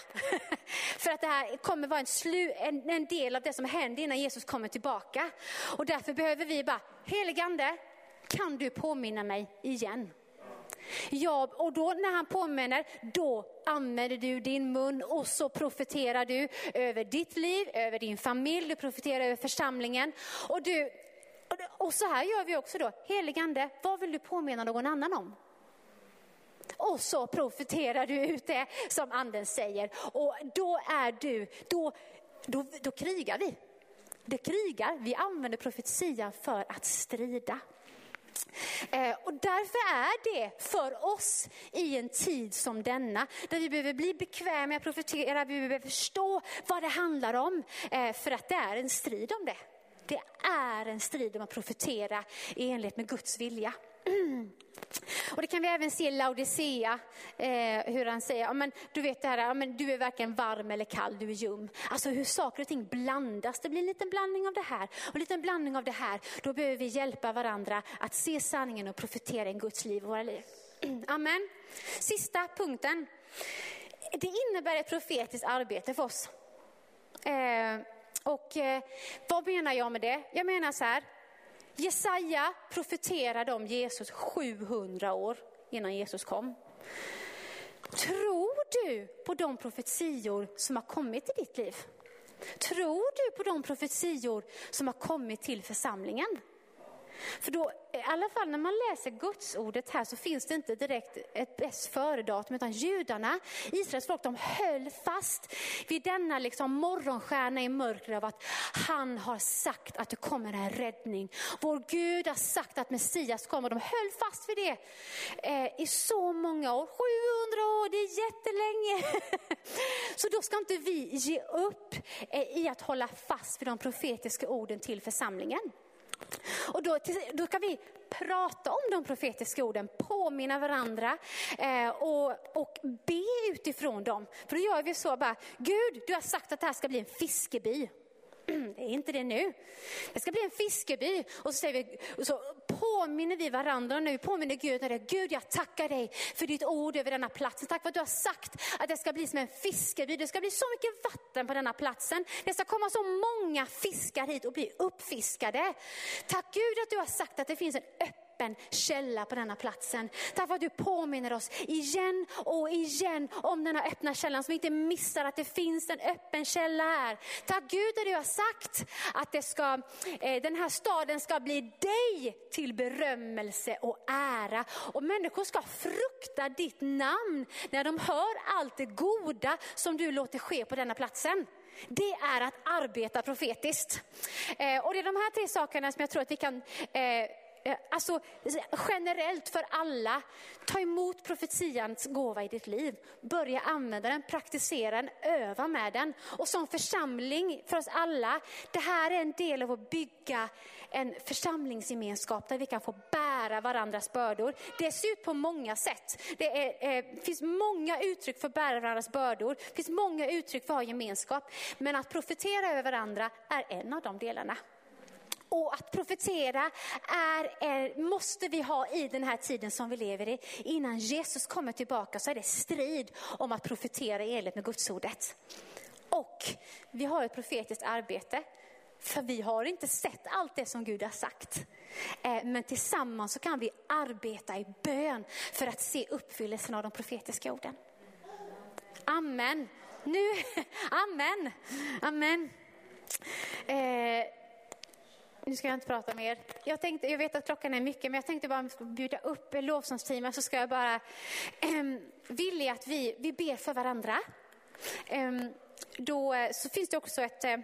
För att det här kommer vara en, slu, en, en del av det som händer innan Jesus kommer tillbaka. Och därför behöver vi bara, helige ande, kan du påminna mig igen? Ja, och då när han påminner, då använder du din mun och så profeterar du över ditt liv, över din familj, du profeterar över församlingen. Och, du, och så här gör vi också då, heligande, vad vill du påminna någon annan om? Och så profeterar du ut det som anden säger. Och då är du, då, då, då krigar vi. Det krigar, vi använder profetian för att strida. Eh, och därför är det för oss i en tid som denna, där vi behöver bli bekväma med att profetera, vi behöver förstå vad det handlar om, eh, för att det är en strid om det. Det är en strid om att profetera i enlighet med Guds vilja. Och det kan vi även se i Laodicea, eh, hur han säger, ja, men, du vet det här, ja, men, du är varken varm eller kall, du är ljum. Alltså hur saker och ting blandas, det blir en liten blandning av det här och en liten blandning av det här. Då behöver vi hjälpa varandra att se sanningen och profetera i Guds liv och våra liv. Amen. Sista punkten. Det innebär ett profetiskt arbete för oss. Eh, och eh, vad menar jag med det? Jag menar så här, Jesaja profeterade om Jesus 700 år innan Jesus kom. Tror du på de profetior som har kommit i ditt liv? Tror du på de profetior som har kommit till församlingen? För då, i alla fall när man läser Guds ordet här så finns det inte direkt ett bäst före-datum utan judarna, Israels folk, de höll fast vid denna liksom morgonstjärna i mörkret av att han har sagt att det kommer en räddning. Vår Gud har sagt att Messias kommer. De höll fast vid det eh, i så många år, 700 år, det är jättelänge. så då ska inte vi ge upp eh, i att hålla fast vid de profetiska orden till församlingen. Och då, då kan vi prata om de profetiska orden, påminna varandra eh, och, och be utifrån dem. För då gör vi så bara, Gud du har sagt att det här ska bli en fiskeby. Det är inte det nu. Det ska bli en fiskeby. Och så, säger vi, och så påminner vi varandra nu, påminner Gud, när det, Gud jag tackar dig för ditt ord över denna platsen. Tack för att du har sagt att det ska bli som en fiskeby. Det ska bli så mycket vatten på denna platsen. Det ska komma så många fiskar hit och bli uppfiskade. Tack Gud att du har sagt att det finns en öppen öppen källa på denna platsen. Tack för att du påminner oss igen och igen om denna öppna källan så vi inte missar att det finns en öppen källa här. Tack Gud att du har sagt att det ska, eh, den här staden ska bli dig till berömmelse och ära. Och människor ska frukta ditt namn när de hör allt det goda som du låter ske på denna platsen. Det är att arbeta profetiskt. Eh, och det är de här tre sakerna som jag tror att vi kan Eh, Eh, alltså generellt för alla, ta emot profetians gåva i ditt liv. Börja använda den, praktisera den, öva med den. Och som församling för oss alla, det här är en del av att bygga en församlingsgemenskap där vi kan få bära varandras bördor. Det ser ut på många sätt. Det är, eh, finns många uttryck för att bära varandras bördor. Det finns många uttryck för att ha gemenskap. Men att profetera över varandra är en av de delarna. Och att profetera är, är, måste vi ha i den här tiden som vi lever i. Innan Jesus kommer tillbaka så är det strid om att profetera i enlighet med Gudsordet. Och vi har ett profetiskt arbete. För vi har inte sett allt det som Gud har sagt. Eh, men tillsammans så kan vi arbeta i bön för att se uppfyllelsen av de profetiska orden. Amen. Nu, amen, amen. Eh, nu ska jag inte prata mer. Jag, tänkte, jag vet att klockan är mycket, men jag tänkte bara bjuda upp lovsångsteamet så ska jag bara eh, vilja att vi, vi ber för varandra. Ähm, då eh, så finns det också ett eh,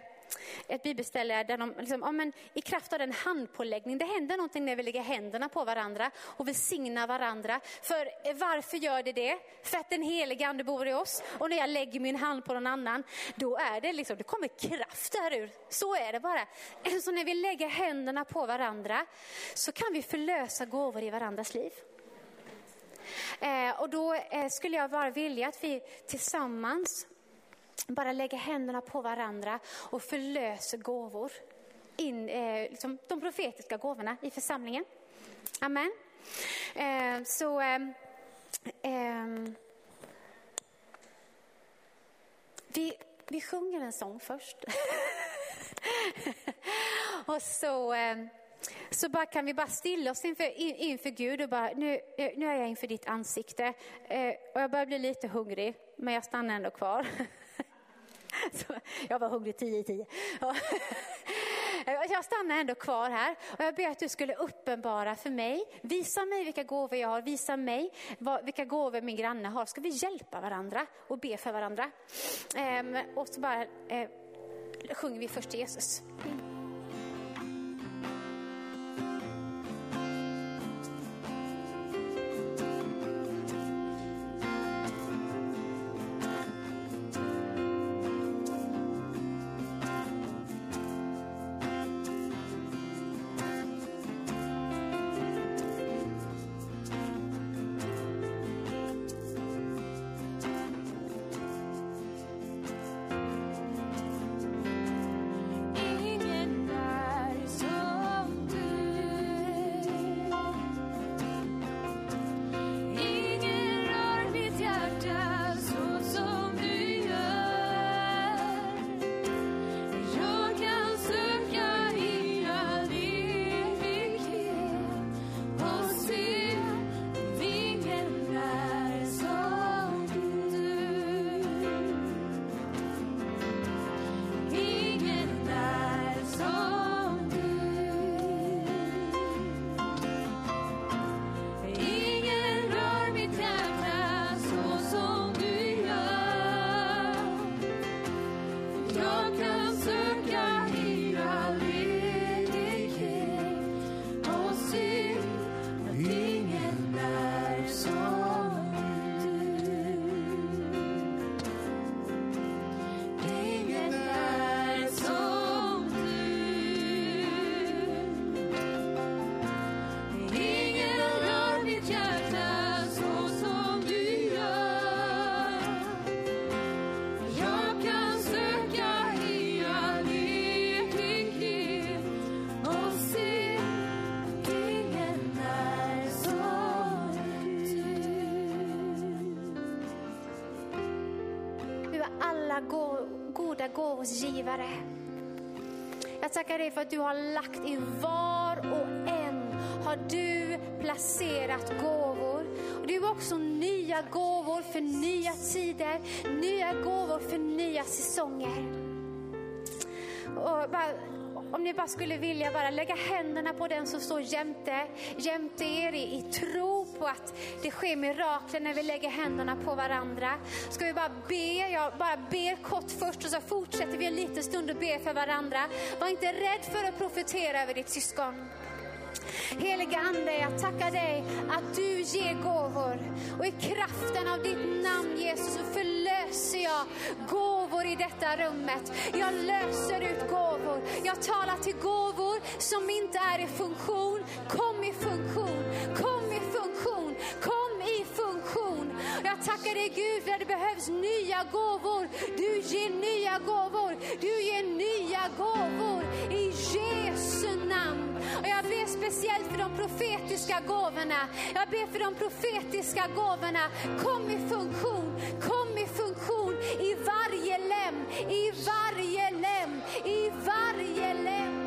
ett bibelställe där de, liksom, ja, men, i kraft av den handpåläggning, det händer någonting när vi lägger händerna på varandra och välsignar varandra. För varför gör det det? För att den helige ande bor i oss. Och när jag lägger min hand på någon annan, då är det liksom, det kommer kraft där ur. Så är det bara. Så när vi lägger händerna på varandra så kan vi förlösa gåvor i varandras liv. Eh, och då eh, skulle jag bara vilja att vi tillsammans bara lägga händerna på varandra och förlöser gåvor. In, eh, liksom de profetiska gåvorna i församlingen. Amen. Eh, så eh, eh vi, vi sjunger en sång först. och så, eh, så bara kan vi bara stilla oss inför, inför Gud och bara, nu, nu är jag inför ditt ansikte. Eh, och jag börjar bli lite hungrig, men jag stannar ändå kvar. Så jag var hungrig tio i tio. Jag stannar ändå kvar här och jag ber att du skulle uppenbara för mig, visa mig vilka gåvor jag har, visa mig vilka gåvor min granne har. Ska vi hjälpa varandra och be för varandra? Ehm, och så bara eh, sjunger vi först Jesus. Gåvors givare. Jag tackar dig för att du har lagt i var och en har du placerat gåvor. Och du har också nya gåvor för nya tider, nya gåvor för nya säsonger. Och bara, om ni bara skulle vilja bara lägga händerna på den som står jämte, jämte er i, i tro på att det sker mirakler när vi lägger händerna på varandra. Ska vi bara be, jag bara ber kort först och så fortsätter vi en liten stund och ber för varandra. Var inte rädd för att profetera över ditt syskon. Heliga Ande, jag tackar dig att du ger gåvor. Och i kraften av ditt namn Jesus så förlöser jag gåvor i detta rummet. Jag löser ut gåvor. Jag talar till gåvor som inte är i funktion. Kom i funktion, Jag tackar dig Gud för att det behövs nya gåvor. Du ger nya gåvor. Du ger nya gåvor i Jesu namn. Och jag ber speciellt för de profetiska gåvorna. Jag ber för de profetiska gåvorna. Kom i funktion, kom i funktion i varje lem, i varje lem